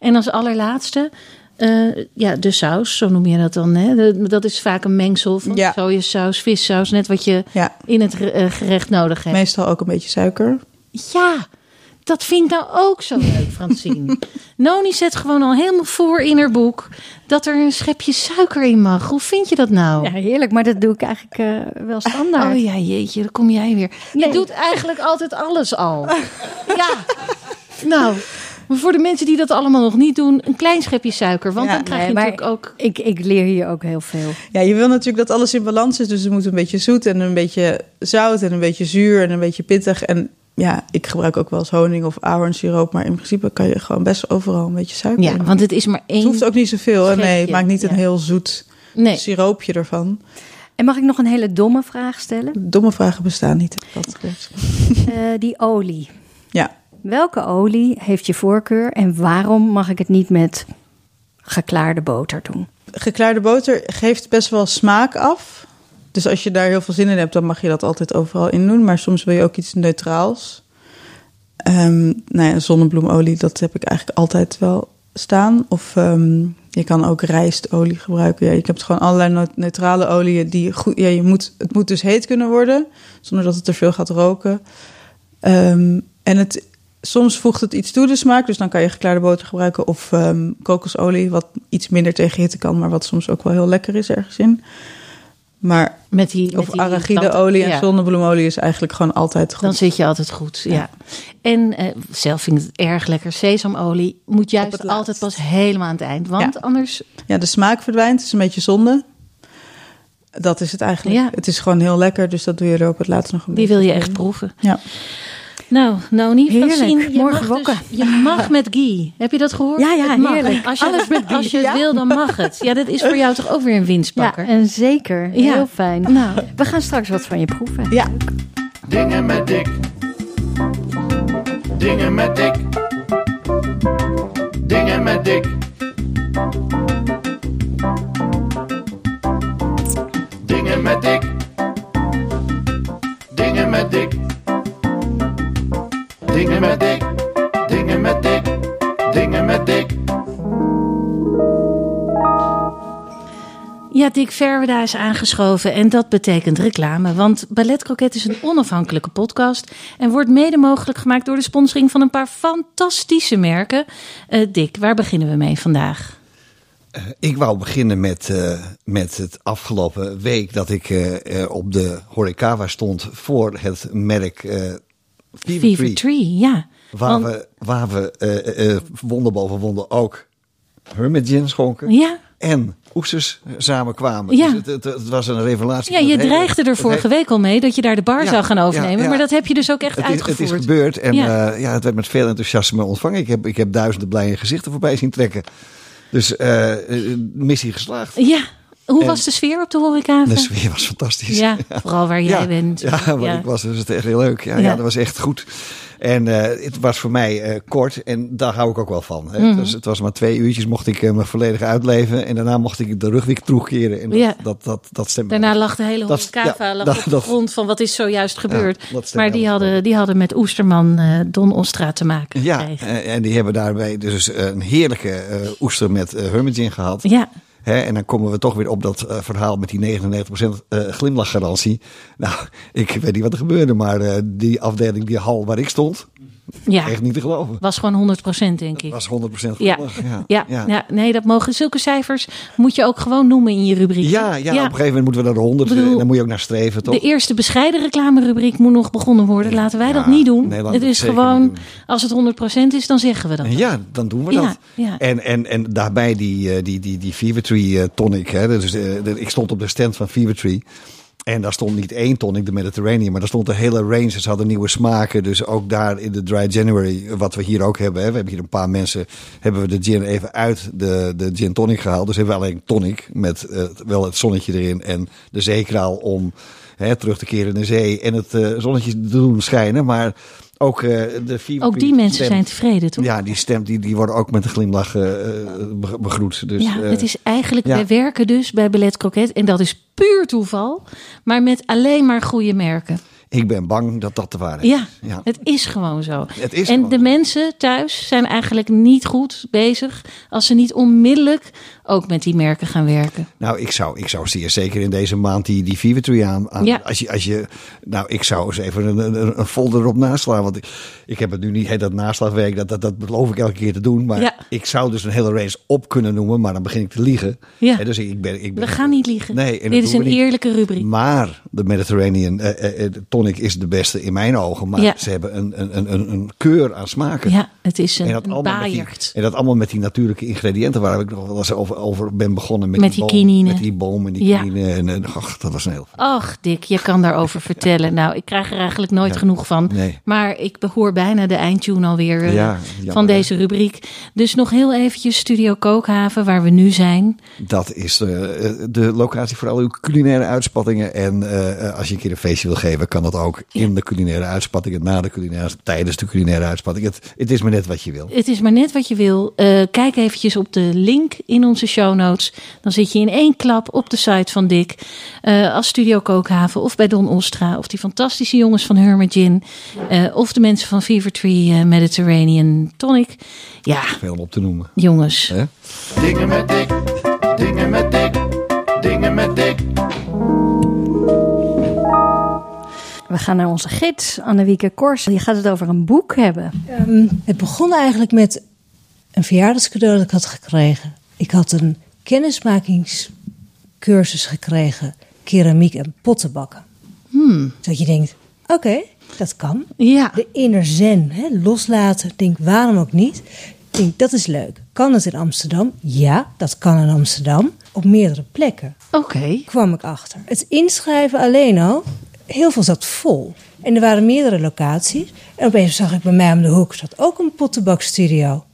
En als allerlaatste, eh, ja, de saus, zo noem je dat dan. Hè? Dat is vaak een mengsel van Ja. sojasaus, vissaus, net wat je Ja, in het eh, gerecht nodig hebt. meestal ook een beetje suiker. Ja, dat vind ik nou ook zo leuk, Francine. Noni zet gewoon al helemaal voor in haar boek dat er een schepje suiker in mag. Hoe vind je dat nou? Ja, heerlijk. Maar dat doe ik eigenlijk eh, wel standaard. Oh ja, jeetje, daar kom jij weer. Je doet eigenlijk altijd alles al. ja. Nou, maar voor de mensen die dat allemaal nog niet doen, een klein schepje suiker. Want Ja, dan krijg nee, je natuurlijk ook... Ik, ik leer hier ook heel veel. Ja, je wil natuurlijk dat alles in balans is. Dus er moet een beetje zoet en een beetje zout en een beetje zuur en een beetje pittig. En ja, ik gebruik ook wel eens honing of ahornsiroop. Maar in principe kan je gewoon best overal een beetje suiker Ja, in. want het is maar één... Het hoeft ook niet zoveel. hè. Nee, het schepje, maakt niet een ja. heel zoet Nee. siroopje ervan. En mag ik nog een hele domme vraag stellen? Domme vragen bestaan niet. geleerd. Eh, die olie. Ja, Welke olie heeft je voorkeur en waarom mag ik het niet met geklaarde boter doen? geklaarde boter geeft best wel smaak af. Dus als je daar heel veel zin in hebt, dan mag je dat altijd overal in doen. Maar soms wil je ook iets neutraals. Ehm nou ja, zonnebloemolie, dat heb ik eigenlijk altijd wel staan. Of ehm, je kan ook rijstolie gebruiken. Ja, je hebt gewoon allerlei neu- neutrale oliën die goed. Ja, je moet, het moet dus heet kunnen worden, zonder dat het te veel gaat roken. Ehm, en het, soms voegt het iets toe de smaak, dus dan kan je geklaarde boter gebruiken of ehm, kokosolie, wat iets minder tegen hitte kan, maar wat soms ook wel heel lekker is ergens in. Maar Met die, met of arachideolie en ja. zonnebloemolie is eigenlijk gewoon altijd goed. Dan zit je altijd goed, ja. En eh, zelf vind ik het erg lekker. Sesamolie moet juist altijd pas helemaal aan het eind. Want Ja. anders... Ja, de smaak verdwijnt. Het is een beetje zonde. Dat is het eigenlijk. Ja. Het is gewoon heel lekker, dus dat doe je er op het laatst nog een Die beetje wil je echt in. proeven. Ja. Nou, Noni, Heerlijk. Francine, je Morgen mag. Dus, je mag met Guy. Heb je dat gehoord? Ja, ja, Het mag. heerlijk. Als je, Alles met Guy. Als je het Ja. wil, dan mag het. Ja, dat is voor jou toch ook weer een Ja, winstpakker? en zeker. Ja. Heel fijn. Nou. We gaan straks wat van je proeven. Ja. Dingen met dik. Dingen met dik. Dingen met dik. Verweda is aangeschoven en dat betekent reclame. Want Ballet Croquet is een onafhankelijke podcast en wordt mede mogelijk gemaakt door de sponsoring van een paar fantastische merken. Eh Dick, waar beginnen we mee vandaag? Ik wou beginnen met, eh, met het afgelopen week dat ik eh, eh, op de Horecava stond voor het merk eh Fever, Fever Tree. Tree, ja. Waar Want- we, waar we eh, eh, wonder boven wonder ook Hermit Gin schonken. Ja, En oesters samenkwamen. Ja. Dus het, het, het was een revelatie. ja je hele- dreigde er vorige week al mee dat je daar de bar Ja, zou gaan overnemen. ja. Maar dat heb je dus ook echt Het is, het uitgevoerd. is gebeurd en Ja. ja. ja, het werd met veel enthousiasme ontvangen. Ik heb, ik heb duizenden blije gezichten voorbij zien trekken. Dus eh, eh, missie geslaagd. Ja, hoe En- was de sfeer op de horeca? De sfeer was fantastisch. Ja, vooral waar jij bent. Ja, maar ik was dus het echt heel leuk. Ja. dat was echt goed. En eh, het was voor mij eh, kort en daar hou ik ook wel van. Hè. Mhm. het, was, het was maar twee uurtjes, mocht ik eh, me volledig uitleven. En daarna mocht ik de rug weer terugkeren. En dat, Ja. dat, dat, dat stemde. Daarna lag de hele Dat- horecava ja, lag dat- op de dat- grond van wat is zojuist gebeurd. maar die hadden, die hadden met Oesterman Don Ostra te maken Ja, en die hebben daarbij dus een heerlijke oester met uh, gehad. Ja, Hè, en dan komen we toch weer op dat eh, verhaal met die 99% eh, glimlachgarantie. Nou, ik weet niet wat er gebeurde, maar eh, die afdeling, die hal waar ik stond, ja. echt niet te geloven. was gewoon 100% denk ik. Was 100% Ja. Ja, ja. nee, dat mogen. Zulke cijfers moet je ook gewoon noemen in je rubriek. Ja, ja, op een gegeven moment moeten we naar de 100. Ik bedoel, en daar moet je ook naar streven, toch? De eerste bescheiden reclamerubriek moet nog begonnen worden. Laten wij dat niet doen. nee, het is gewoon, als het 100% is, dan zeggen we dat. Ja, dan doen we dat. ja. En, en, en daarbij die, eh, die, die, die Fever Tree eh, tonic. Hè. Dus, eh, ik stond op de stand van Fever Tree. En daar stond niet één tonic, de Mediterranean, maar daar stond een hele range. Ze hadden nieuwe smaken. Dus ook daar in de Dry January, wat we hier ook hebben. Hè. We hebben hier een paar mensen, hebben we de gin even uit de, de gin tonic gehaald. Dus hebben we alleen tonic met eh, wel het zonnetje erin en de zeekraal om hè, terug te keren in de zee. En het eh, zonnetje te doen schijnen. Maar ook eh, de Fever Ook die mensen stemt- zijn tevreden, toch? ja, die stem die, die worden ook met een glimlach be- begroet. Dus, ja, het is eigenlijk, ja. wij werken dus bij Ballet Croquet. En dat is puur toeval. Maar met alleen maar goede merken. Ik ben bang dat dat te waar is. Ja, het is gewoon zo. Het is en gewoon de zo. mensen thuis zijn eigenlijk niet goed bezig als ze niet onmiddellijk ook met die merken gaan werken. Nou, ik zou, ik zou zeer zeker in deze maand die, die Fever Tree aan. aan Ja. als, je, als je, nou, ik zou eens even een, een, een folder erop naslaan. Want ik, ik heb het nu niet, hè, dat naslagwerk, dat, dat, dat beloof ik elke keer te doen. Maar Ja. ik zou dus een hele range op kunnen noemen, maar dan begin ik te liegen. Ja. Dus ik ben, ik ben, We gaan niet liegen. Nee, Dit is een eerlijke rubriek. Maar de Mediterranean eh, eh, eh, tonic is de beste in mijn ogen. Maar Ja. ze hebben een, een, een, een, een keur aan smaken. Ja, het is een, En dat, een allemaal met die, baaierd. en dat allemaal met die natuurlijke ingrediënten waar ik nog wel eens over, over ben begonnen. Met, Met die, die boom, kinine. Met die boom en die Ja. kinine. En, en ach, dat was een heel... Ach, Dick, je kan daarover vertellen. Nou, ik krijg er eigenlijk nooit Ja. genoeg van. Nee. Maar ik behoor bijna de eindtune alweer jammer, van deze rubriek. Dus nog heel eventjes Studio Kookhaven, waar we nu zijn. Dat is de locatie voor al uw culinaire uitspattingen. En eh, als je een keer een feestje wil geven, kan dat ook in de culinaire uitspattingen, na de culinaire, tijdens de culinaire uitspattingen. Het, het is maar net wat je wil. Het is maar net wat je wil. Eh, kijk eventjes op de link in onze show notes. Dan zit je in één klap op de site van Dick. Eh, als Studio Kookhaven of bij Don Ostra. Of die fantastische jongens van Hermit Gin. eh, of de mensen van Fever Tree eh, Mediterranean Tonic. Ja, Veel om op te noemen. jongens. Hè? Dingen met dik, dingen met dik, dingen met dik. We gaan naar onze gids, Annemieke Kors. Die gaat het over een boek hebben. Ehm, het begon eigenlijk met een verjaardagscadeau dat ik had gekregen. Ik had een kennismakingscursus gekregen, keramiek en pottenbakken. Hmm. Dat je denkt, oké, dat kan. Ja, De inner zen, hè, loslaten. Denk, waarom ook niet? Denk, dat is leuk. Kan het in Amsterdam? Ja, dat kan in Amsterdam. Op meerdere plekken oké. kwam ik achter. Het inschrijven alleen al, heel veel zat vol. En er waren meerdere locaties. En opeens zag ik bij mij om de hoek zat ook een pottenbakstudio.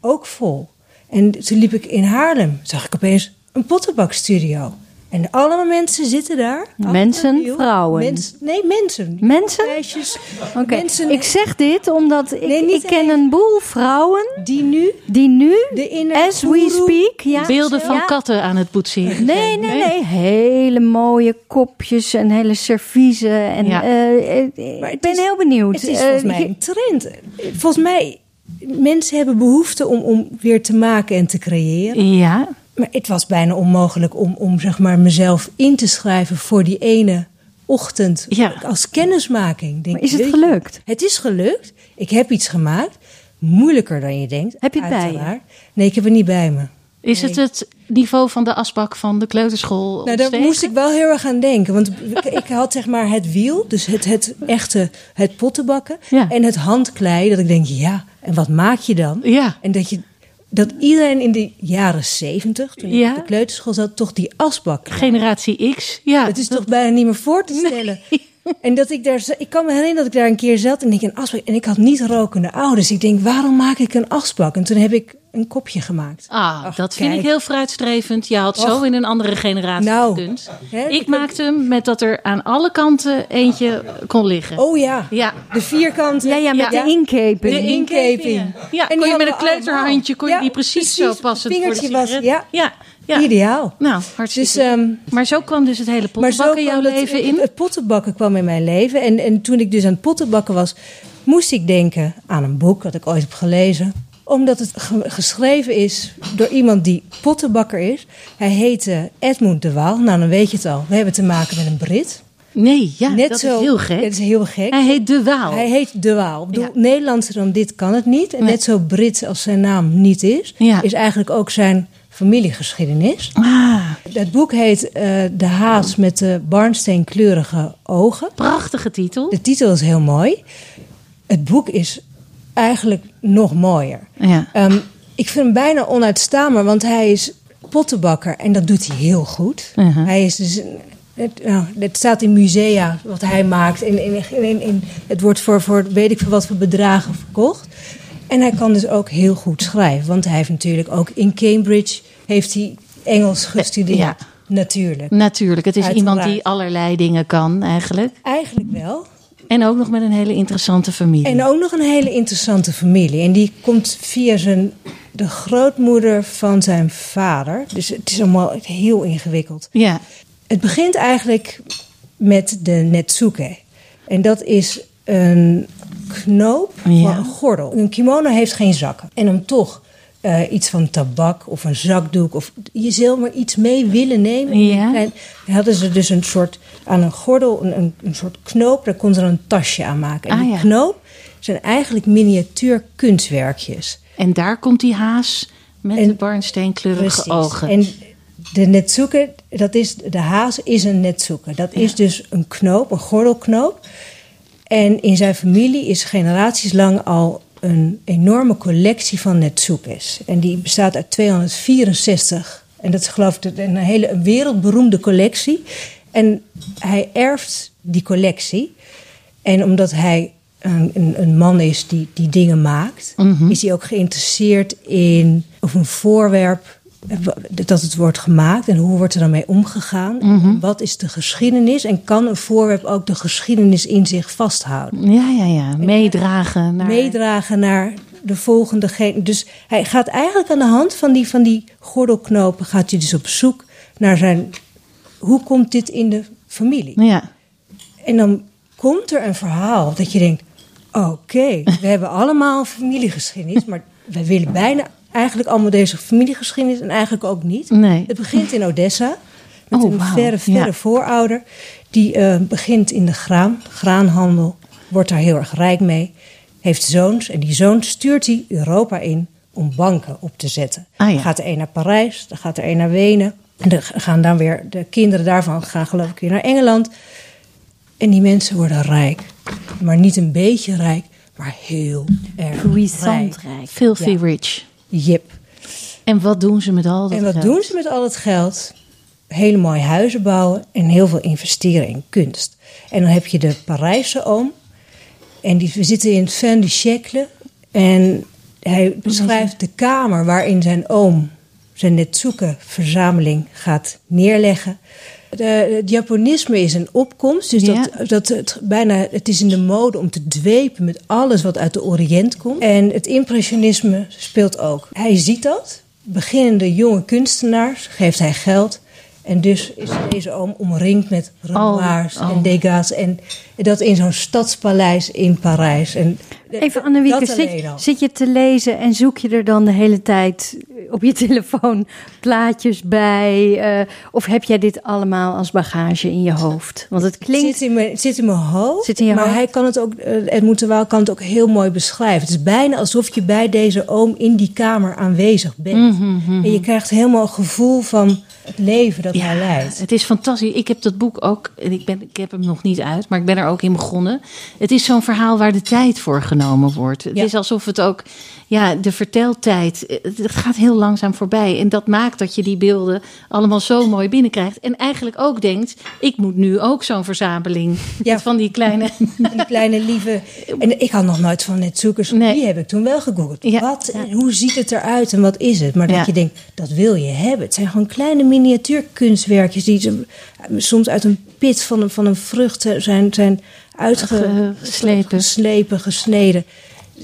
Ook vol. En toen liep ik in Haarlem, zag ik opeens een pottenbakstudio. En allemaal mensen zitten daar. Mensen, wiel. vrouwen? Mens- nee, mensen. Mensen? Meisjes. Oké, Mensen ik zeg dit omdat ik, Nee, ik ken een boel vrouwen die nu die nu, de as we speak, ja, Beelden van ja, katten aan het boetseren. Nee, nee, nee. Hele mooie kopjes en hele serviezen. En, Ja. eh, eh, Maar ik ben is- heel benieuwd. Het is Eh, volgens mij een trend. Volgens mij, mensen hebben behoefte om, om weer te maken en te creëren. Ja, Maar het was bijna onmogelijk om, om zeg maar, mezelf in te schrijven voor die ene ochtend Ja. als kennismaking. Denk, Maar is het gelukt? Het is gelukt. Ik heb iets gemaakt. Moeilijker dan je denkt. Heb je het bij je? Nee, ik heb het niet bij me. is het het niveau van de asbak van de kleuterschool? Nou, daar moest ik wel heel erg aan denken. Want ik, ik had zeg maar het wiel, dus het, het echte, het pottenbakken. Ja. En het handklei, dat ik denk, ja, en wat maak je dan? Ja. En dat je dat iedereen in de jaren zeventig, toen ik Ja. op de kleuterschool zat, toch die asbak. Generatie X. Ja, Het is toch bijna niet meer voor te stellen. En dat ik daar, ik kan me herinneren dat ik daar een keer zat en ik een asbak. En ik had niet rokende ouders. Ik denk, waarom maak ik een asbak? En toen heb ik een kopje gemaakt. Ah, Ach, dat vind ik heel vooruitstrevend. Je had zo in een andere generatie Nou, gekund. hè, ik ik- maakte hem met dat er aan alle kanten eentje kon liggen. Oh ja, Ja. de vierkante. Ja, ja, met Ja. de inkeping. De inkeping. Ja, En kon je met een kleuterhandje kon je die precies, Ja, zo precies. passen Het voor de vingertje was- ja. ja, ja. Ideaal. Nou, hartstikke. Dus, ehm, maar zo kwam dus het hele pottenbakken jouw kwam het, leven het, in. het pottenbakken kwam in mijn leven. En, en toen ik dus aan het pottenbakken was, moest ik denken aan een boek dat ik ooit heb gelezen. Omdat het ge- geschreven is door iemand die pottenbakker is. Hij heette Edmund de Waal. Nou, dan weet je het al. We hebben te maken met een Brit. Nee, ja, Net dat zo, is heel gek. Dat is heel gek. Hij heet De Waal. Hij heet De Waal. Ik bedoel, Ja. Nederlandser dan dit kan het niet. En Nee. net zo Brit als zijn naam niet is, Ja. is eigenlijk ook zijn familiegeschiedenis. Ah, Het boek heet eh, De Haas met de barnsteenkleurige ogen. prachtige titel. De titel is heel mooi. Het boek is eigenlijk nog mooier. Ja. Ehm, ik vind hem bijna onuitstaanbaar, want hij is pottenbakker en dat doet hij heel goed. Mhm. Hij is dus. Het, nou, het staat in musea wat hij maakt. In, in, in, in, het wordt voor, voor weet ik veel wat voor bedragen verkocht. En hij kan dus ook heel goed schrijven. Want hij heeft natuurlijk ook in Cambridge heeft hij Engels gestudeerd. Ja. Natuurlijk. Natuurlijk, het is Uiteraard. iemand die allerlei dingen kan eigenlijk. Eigenlijk wel. En ook nog met een hele interessante familie. En ook nog een hele interessante familie. En die komt via zijn, de grootmoeder van zijn vader. Dus het is allemaal heel ingewikkeld. Ja, Het begint eigenlijk met de netsuke. En dat is een knoop Ja. van een gordel. Een kimono heeft geen zakken. En om toch eh, iets van tabak of een zakdoek... of je zult maar iets mee willen nemen. Ja. En hadden ze dus een soort... aan een gordel, een, een, een soort knoop... daar kon ze dan een tasje aan maken. En Ah, die ja. knoop zijn eigenlijk miniatuur kunstwerkjes. en daar komt die haas met En- de barnsteenkleurige Precies. ogen. En de netsuke, dat is, de haas is een netsuke. Dat is dus een knoop, een gordelknoop. En in zijn familie is generaties lang al een enorme collectie van netsukes. En die bestaat uit 264. En dat is geloof ik een hele een wereldberoemde collectie. En hij erft die collectie. En omdat hij een, een, een man is die, die dingen maakt, is hij ook geïnteresseerd in of een voorwerp dat het wordt gemaakt en hoe wordt er dan mee omgegaan? Wat is de geschiedenis en kan een voorwerp ook de geschiedenis in zich vasthouden? Ja, ja, ja. Meedragen naar... Meedragen naar de volgende gen. Dus hij gaat eigenlijk aan de hand van die, van die gordelknopen, gaat hij dus op zoek naar zijn. Hoe komt dit in de familie? Ja. En dan komt er een verhaal dat je denkt: oké, we hebben allemaal een familiegeschiedenis, maar we willen bijna eigenlijk allemaal deze familiegeschiedenis en eigenlijk ook niet. Nee. Het begint in Odessa met Oh, een verre, verre ja. voorouder. Die eh, begint in de graan, graanhandel, wordt daar heel erg rijk mee. Heeft zoons en die zoons stuurt hij Europa in om banken op te zetten. Ah, ja. Gaat er een naar Parijs, dan gaat er een naar Wenen. En dan gaan dan weer de kinderen daarvan gaan geloof ik weer naar Engeland. En die mensen worden rijk. Maar niet een beetje rijk, maar heel erg Puissant rijk. rijk. Filthy Ja. rich. Yep. En wat doen ze met al dat En wat geld? doen ze met al het geld? Hele mooie huizen bouwen en heel veel investeren in kunst. En dan heb je de Parijse oom. En die, we zitten in Fin du siècle. En hij beschrijft de kamer waarin zijn oom zijn Netsuke-verzameling gaat neerleggen. De, het Japonisme is een opkomst. Dus Ja. dat, dat het, bijna, het is in de mode om te dwepen met alles wat uit de Oriënt komt. En het impressionisme speelt ook. Hij ziet dat. Beginnende jonge kunstenaars geeft hij geld. En dus is deze oom omringd met Renoirs oh. en Degas. En dat in zo'n stadspaleis in Parijs. En Even Annemieke, zit, zit je te lezen en zoek je er dan de hele tijd op je telefoon plaatjes bij? eh, of heb jij dit allemaal als bagage in je hoofd? Want het Het klinkt... zit in mijn, het zit in mijn hoofd. Zit in je maar hoofd. hij kan het ook, uh, Edmund de Waal kan het ook heel mooi beschrijven. Het is bijna alsof je bij deze oom in die kamer aanwezig bent. Mhm, En je krijgt helemaal een gevoel van het leven dat hij leidt. Het is fantastisch. Ik heb dat boek ook, en ik, ben, ik heb hem nog niet uit, maar ik ben er ook in begonnen. Het is zo'n verhaal waar de tijd voor genomen wordt. Het Ja. is alsof het ook, ja, de verteltijd, het gaat heel langzaam voorbij. En dat maakt dat je die beelden allemaal zo mooi binnenkrijgt. En eigenlijk ook denkt, ik moet nu ook zo'n verzameling Ja. van die kleine... Die kleine lieve. En ik had nog nooit van Netzoekers. Nee. Die heb ik toen wel gegoogeld. Ja. Wat hoe ziet het eruit en wat is het? Maar dat Ja. je denkt, dat wil je hebben. Het zijn gewoon kleine miniatuurkunstwerkjes die zo- soms uit een pit van een, van een vrucht zijn, zijn uitgeslepen, Geslepen. geslepen, gesneden.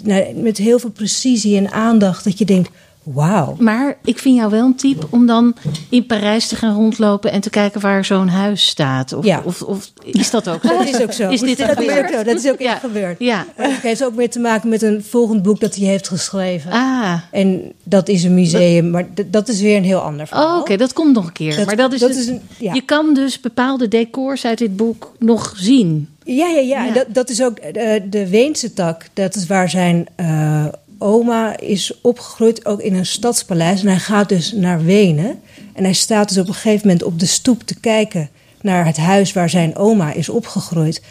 Nou, met heel veel precisie en aandacht. Dat je denkt, wauw. Maar ik vind jou wel een type om dan in Parijs te gaan rondlopen en te kijken waar zo'n huis staat. Of, Ja. of, of is dat ook zo? Dat is ook zo. Is dit dat, is ook gebeurd? zo. dat is ook Ja. echt gebeurd. Ja. Het heeft ook meer te maken met een volgend boek dat hij heeft geschreven. Ah, En dat is een museum, maar dat is weer een heel ander verhaal. Oh, oké, dat komt nog een keer. Dat- maar dat is, dat het- is een- ja. Je kan dus bepaalde decors uit dit boek nog zien. Ja, ja, ja. Dat, dat is ook eh, de Weense tak. Dat is waar zijn eh, oma is opgegroeid, ook in een stadspaleis. En hij gaat dus naar Wenen. En hij staat dus op een gegeven moment op de stoep te kijken naar het huis waar zijn oma is opgegroeid.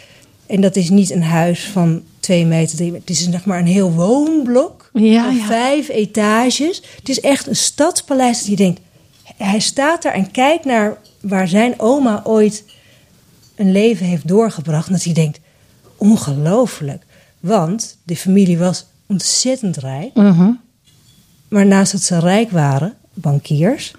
En dat is niet een huis van twee meter, drie meter. Het is zeg maar een heel woonblok Ja, van ja. vijf etages. Het is echt een stadspaleis dat je denkt... Hij staat daar en kijkt naar waar zijn oma ooit een leven heeft doorgebracht. En dat hij denkt, ongelooflijk. Want de familie was ontzettend rijk. Mhm. Maar naast dat ze rijk waren, bankiers,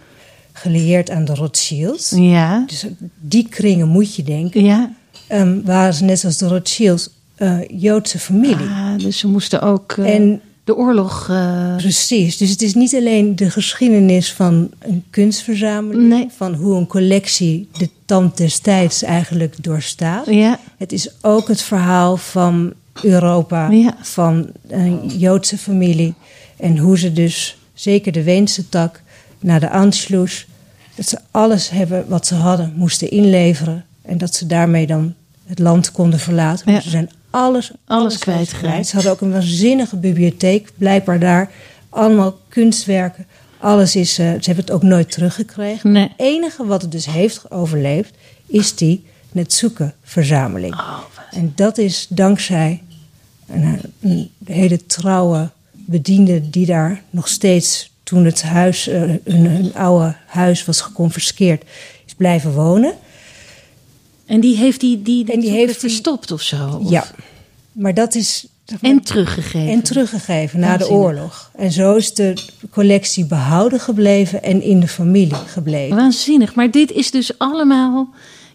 gelieerd aan de Rothschilds. Ja, Dus die kringen moet je denken. ja. ehm, waren ze net zoals de Rothschilds eh, Joodse familie. Ah, dus ze moesten ook eh, En- de oorlog... eh, Precies. Dus het is niet alleen de geschiedenis van een kunstverzameling, Nee. van hoe een collectie de tand des tijds eigenlijk doorstaat. ja, Het is ook het verhaal van Europa, Ja. van een Joodse familie. En hoe ze dus, zeker de Weense tak, naar de Anschluss, dat ze alles hebben wat ze hadden, moesten inleveren. En dat ze daarmee dan het land konden verlaten. Ja. ze zijn alles, alles, kwijtgeraakt. kwijt. Ze hadden ook een waanzinnige bibliotheek, blijkbaar daar. Allemaal kunstwerken, Alles is, eh, ze hebben het ook nooit teruggekregen. Nee. Het enige wat het dus heeft overleefd, is die Netsuke-verzameling. Oh, en dat is dankzij een, een hele trouwe bediende die daar nog steeds, toen het huis, eh, hun, hun oude huis was geconfiskeerd, is blijven wonen. En die heeft die, die, die, En die heeft die- verstopt of zo? Of- Ja, maar dat is. En teruggegeven. En teruggegeven na de oorlog. En zo is de collectie behouden gebleven en in de familie gebleven. Waanzinnig. Maar dit is dus allemaal...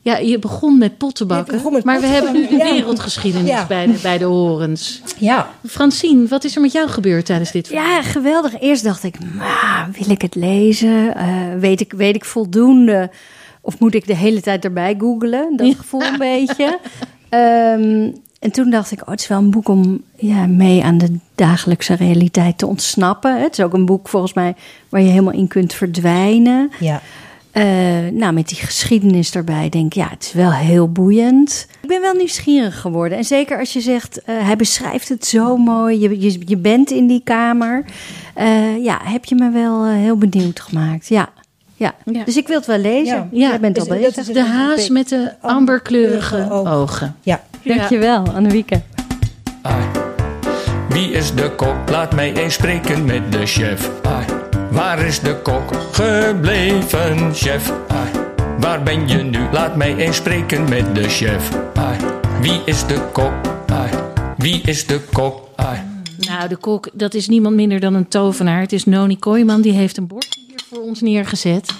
Ja, je begon met pottenbakken. Je begon met maar we hebben nu de wereldgeschiedenis Ja. bij, de, bij de horens. Ja, Francine, wat is er met jou gebeurd tijdens dit verhaal? Ja, geweldig. Eerst dacht ik, "Maar, wil ik het lezen? Eh, weet, ik, weet ik voldoende? Of moet ik de hele tijd erbij googlen? Dat gevoel een beetje. Ehm, en toen dacht ik, oh, het is wel een boek om ja, mee aan de dagelijkse realiteit te ontsnappen. Het is ook een boek volgens mij waar je helemaal in kunt verdwijnen. ja. Eh, nou, met die geschiedenis erbij denk ik, ja, het is wel heel boeiend. Ik ben wel nieuwsgierig geworden. En zeker als je zegt, eh, hij beschrijft het zo mooi. Je, je, je bent in die kamer. Eh, ja, heb je me wel heel benieuwd gemaakt. Ja. Ja. Ja. dus ik wil het wel lezen. Ja. Jij bent al dat bezig. is- De haas met de amberkleurige ogen. ogen. ja. Dankjewel, Annemieke. Ai. Wie is de kok? Laat mij eens spreken met de chef. Ai. Waar is de kok gebleven, chef? Ai. Waar ben je nu? Laat mij eens spreken met de chef. Ai. Wie is de kok? Ai. Wie is de kok? Nou, de kok, dat is niemand minder dan een tovenaar. Het is Noni Kooijman, die heeft een bord hier voor ons neergezet.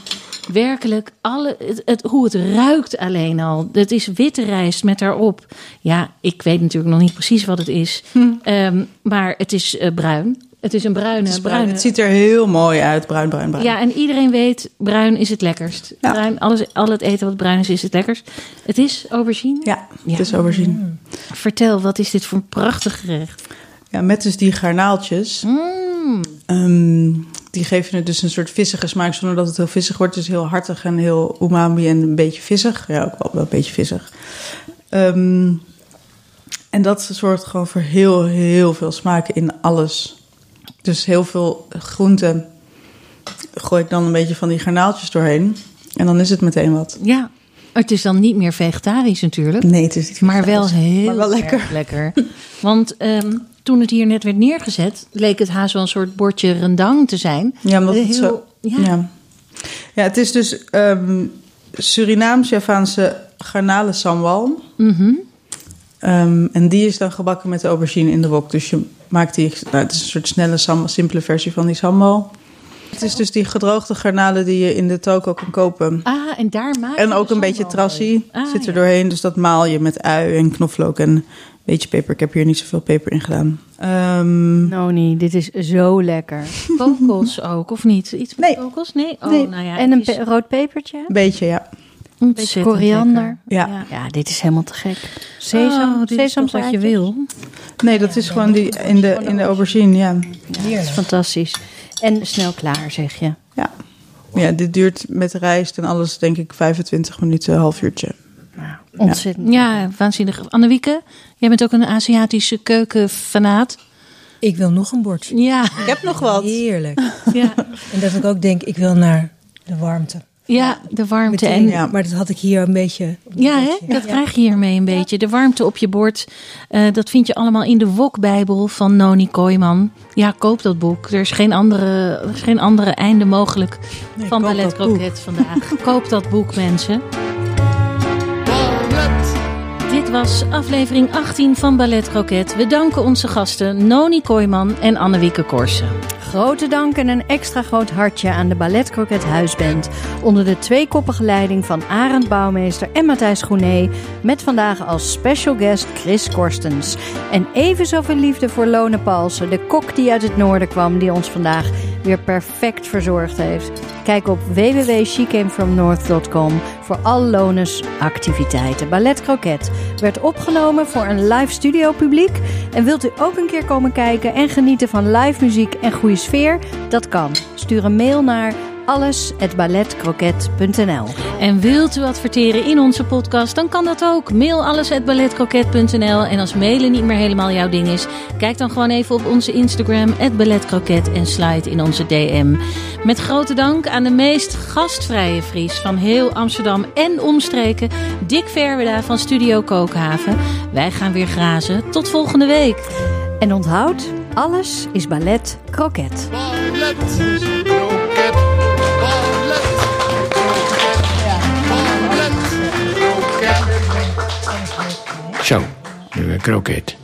Werkelijk, alle, het, het- hoe het ruikt alleen al. Het is witte rijst met daarop. Ja, ik weet natuurlijk nog niet precies wat het is. Ehm, maar het is eh, bruin. Het is een bruine, Het, is bruin. bruine. het ziet er heel mooi uit, bruin, bruin, bruin. Ja, en iedereen weet, bruin is het lekkerst. Ja. Bruin, alles, al het eten wat bruin is, is het lekkerst. Het is aubergine. Ja, Ja. het is overzien. Vertel, wat is dit voor een prachtig gerecht? Ja, met dus die garnaaltjes. Mm. Ehm, die geven het dus een soort vissige smaak zonder dat het heel vissig wordt. Dus heel hartig en heel umami en een beetje vissig. Ja, ook wel, wel een beetje vissig. Ehm, en dat zorgt gewoon voor heel, heel veel smaken in alles. Dus heel veel groenten gooi ik dan een beetje van die garnaaltjes doorheen. En dan is het meteen wat. Ja, het is dan niet meer vegetarisch natuurlijk. Nee, het is niet Maar wel heel Maar wel lekker. lekker. Want ehm, toen het hier net werd neergezet, leek het haast wel een soort bordje rendang te zijn. Ja, omdat het Heel- zo... ja. Ja. ja. het is dus ehm Surinaams-Javaanse garnalen sambal. Mhm. Ehm, en die is dan gebakken met de aubergine in de wok. Dus je maakt die... Nou, het is een soort snelle, simpele versie van die sambal. Het is dus die gedroogde garnalen die je in de toko kan kopen. Ah, en daar maak je En ook een beetje trassie. Ah, zit er ja. doorheen. Dus dat maal je met ui en knoflook en een beetje peper. Ik heb hier niet zoveel peper in gedaan. Ehm, Noni, dit is zo lekker. Kokos ook, of niet? Iets met Nee. kokos? Nee? Oh, Nee. nou ja. en een het is pe- rood pepertje? een beetje, ja. Ontzettend koriander. Ja. Ja, dit is helemaal te gek. Sesam, Oh, toch wat je wil. Nee, dat is gewoon die in de, in de aubergine, ja. Dat is fantastisch. En snel klaar, zeg je. Ja. Ja, dit duurt met rijst en alles denk ik 25 minuten, half uurtje. Ontzettend. Ja, waanzinnig. Annewieke, jij bent ook een Aziatische keukenfanaat. Ik wil nog een bordje. Ja, Ik heb nog wat. Heerlijk. ja. En dat ik ook denk, ik wil naar de warmte. Ja de warmte. Meteen, En, Ja. Maar dat had ik hier een beetje... ja, hè? dat krijg je hiermee een beetje. De warmte op je bord, eh, dat vind je allemaal in de Wokbijbel van Noni Kooijman. Ja, koop dat boek. Er is geen andere, er is geen andere einde mogelijk Nee, van Ballet. Croquet vandaag. koop dat boek, mensen. Dit was aflevering 18 van Ballet Croquet. We danken onze gasten Noni Kooijman en Annewieke Korsen. Grote dank en een extra groot hartje aan de Ballet Croquet Huisband. Onder de tweekoppige leiding van Arend Bouwmeester en Matthijs Groenee. Met vandaag als special guest Chris Korstens. En even zoveel liefde voor Lone Palsen, de kok die uit het noorden kwam. Die ons vandaag weer perfect verzorgd heeft. Kijk op www.shecamefromnorth.com voor al Lones activiteiten. Ballet Croquet werd opgenomen voor een live studio publiek. En wilt u ook een keer komen kijken en genieten van live muziek en goede sfeer? Dat kan. Stuur een mail naar alles@balletcroquet.nl. En wilt u adverteren in onze podcast, dan kan dat ook. Mail alles@balletcroquet.nl en als mailen niet meer helemaal jouw ding is, kijk dan gewoon even op onze Instagram @balletcroquet en slide in onze DM. Met grote dank aan de meest gastvrije Fries van heel Amsterdam en omstreken, Dick Verweda van Studio Kookhaven. Wij gaan weer grazen. Tot volgende week. En onthoud, alles is ballet croquet. Ballet, kroket, Nu weer kroket.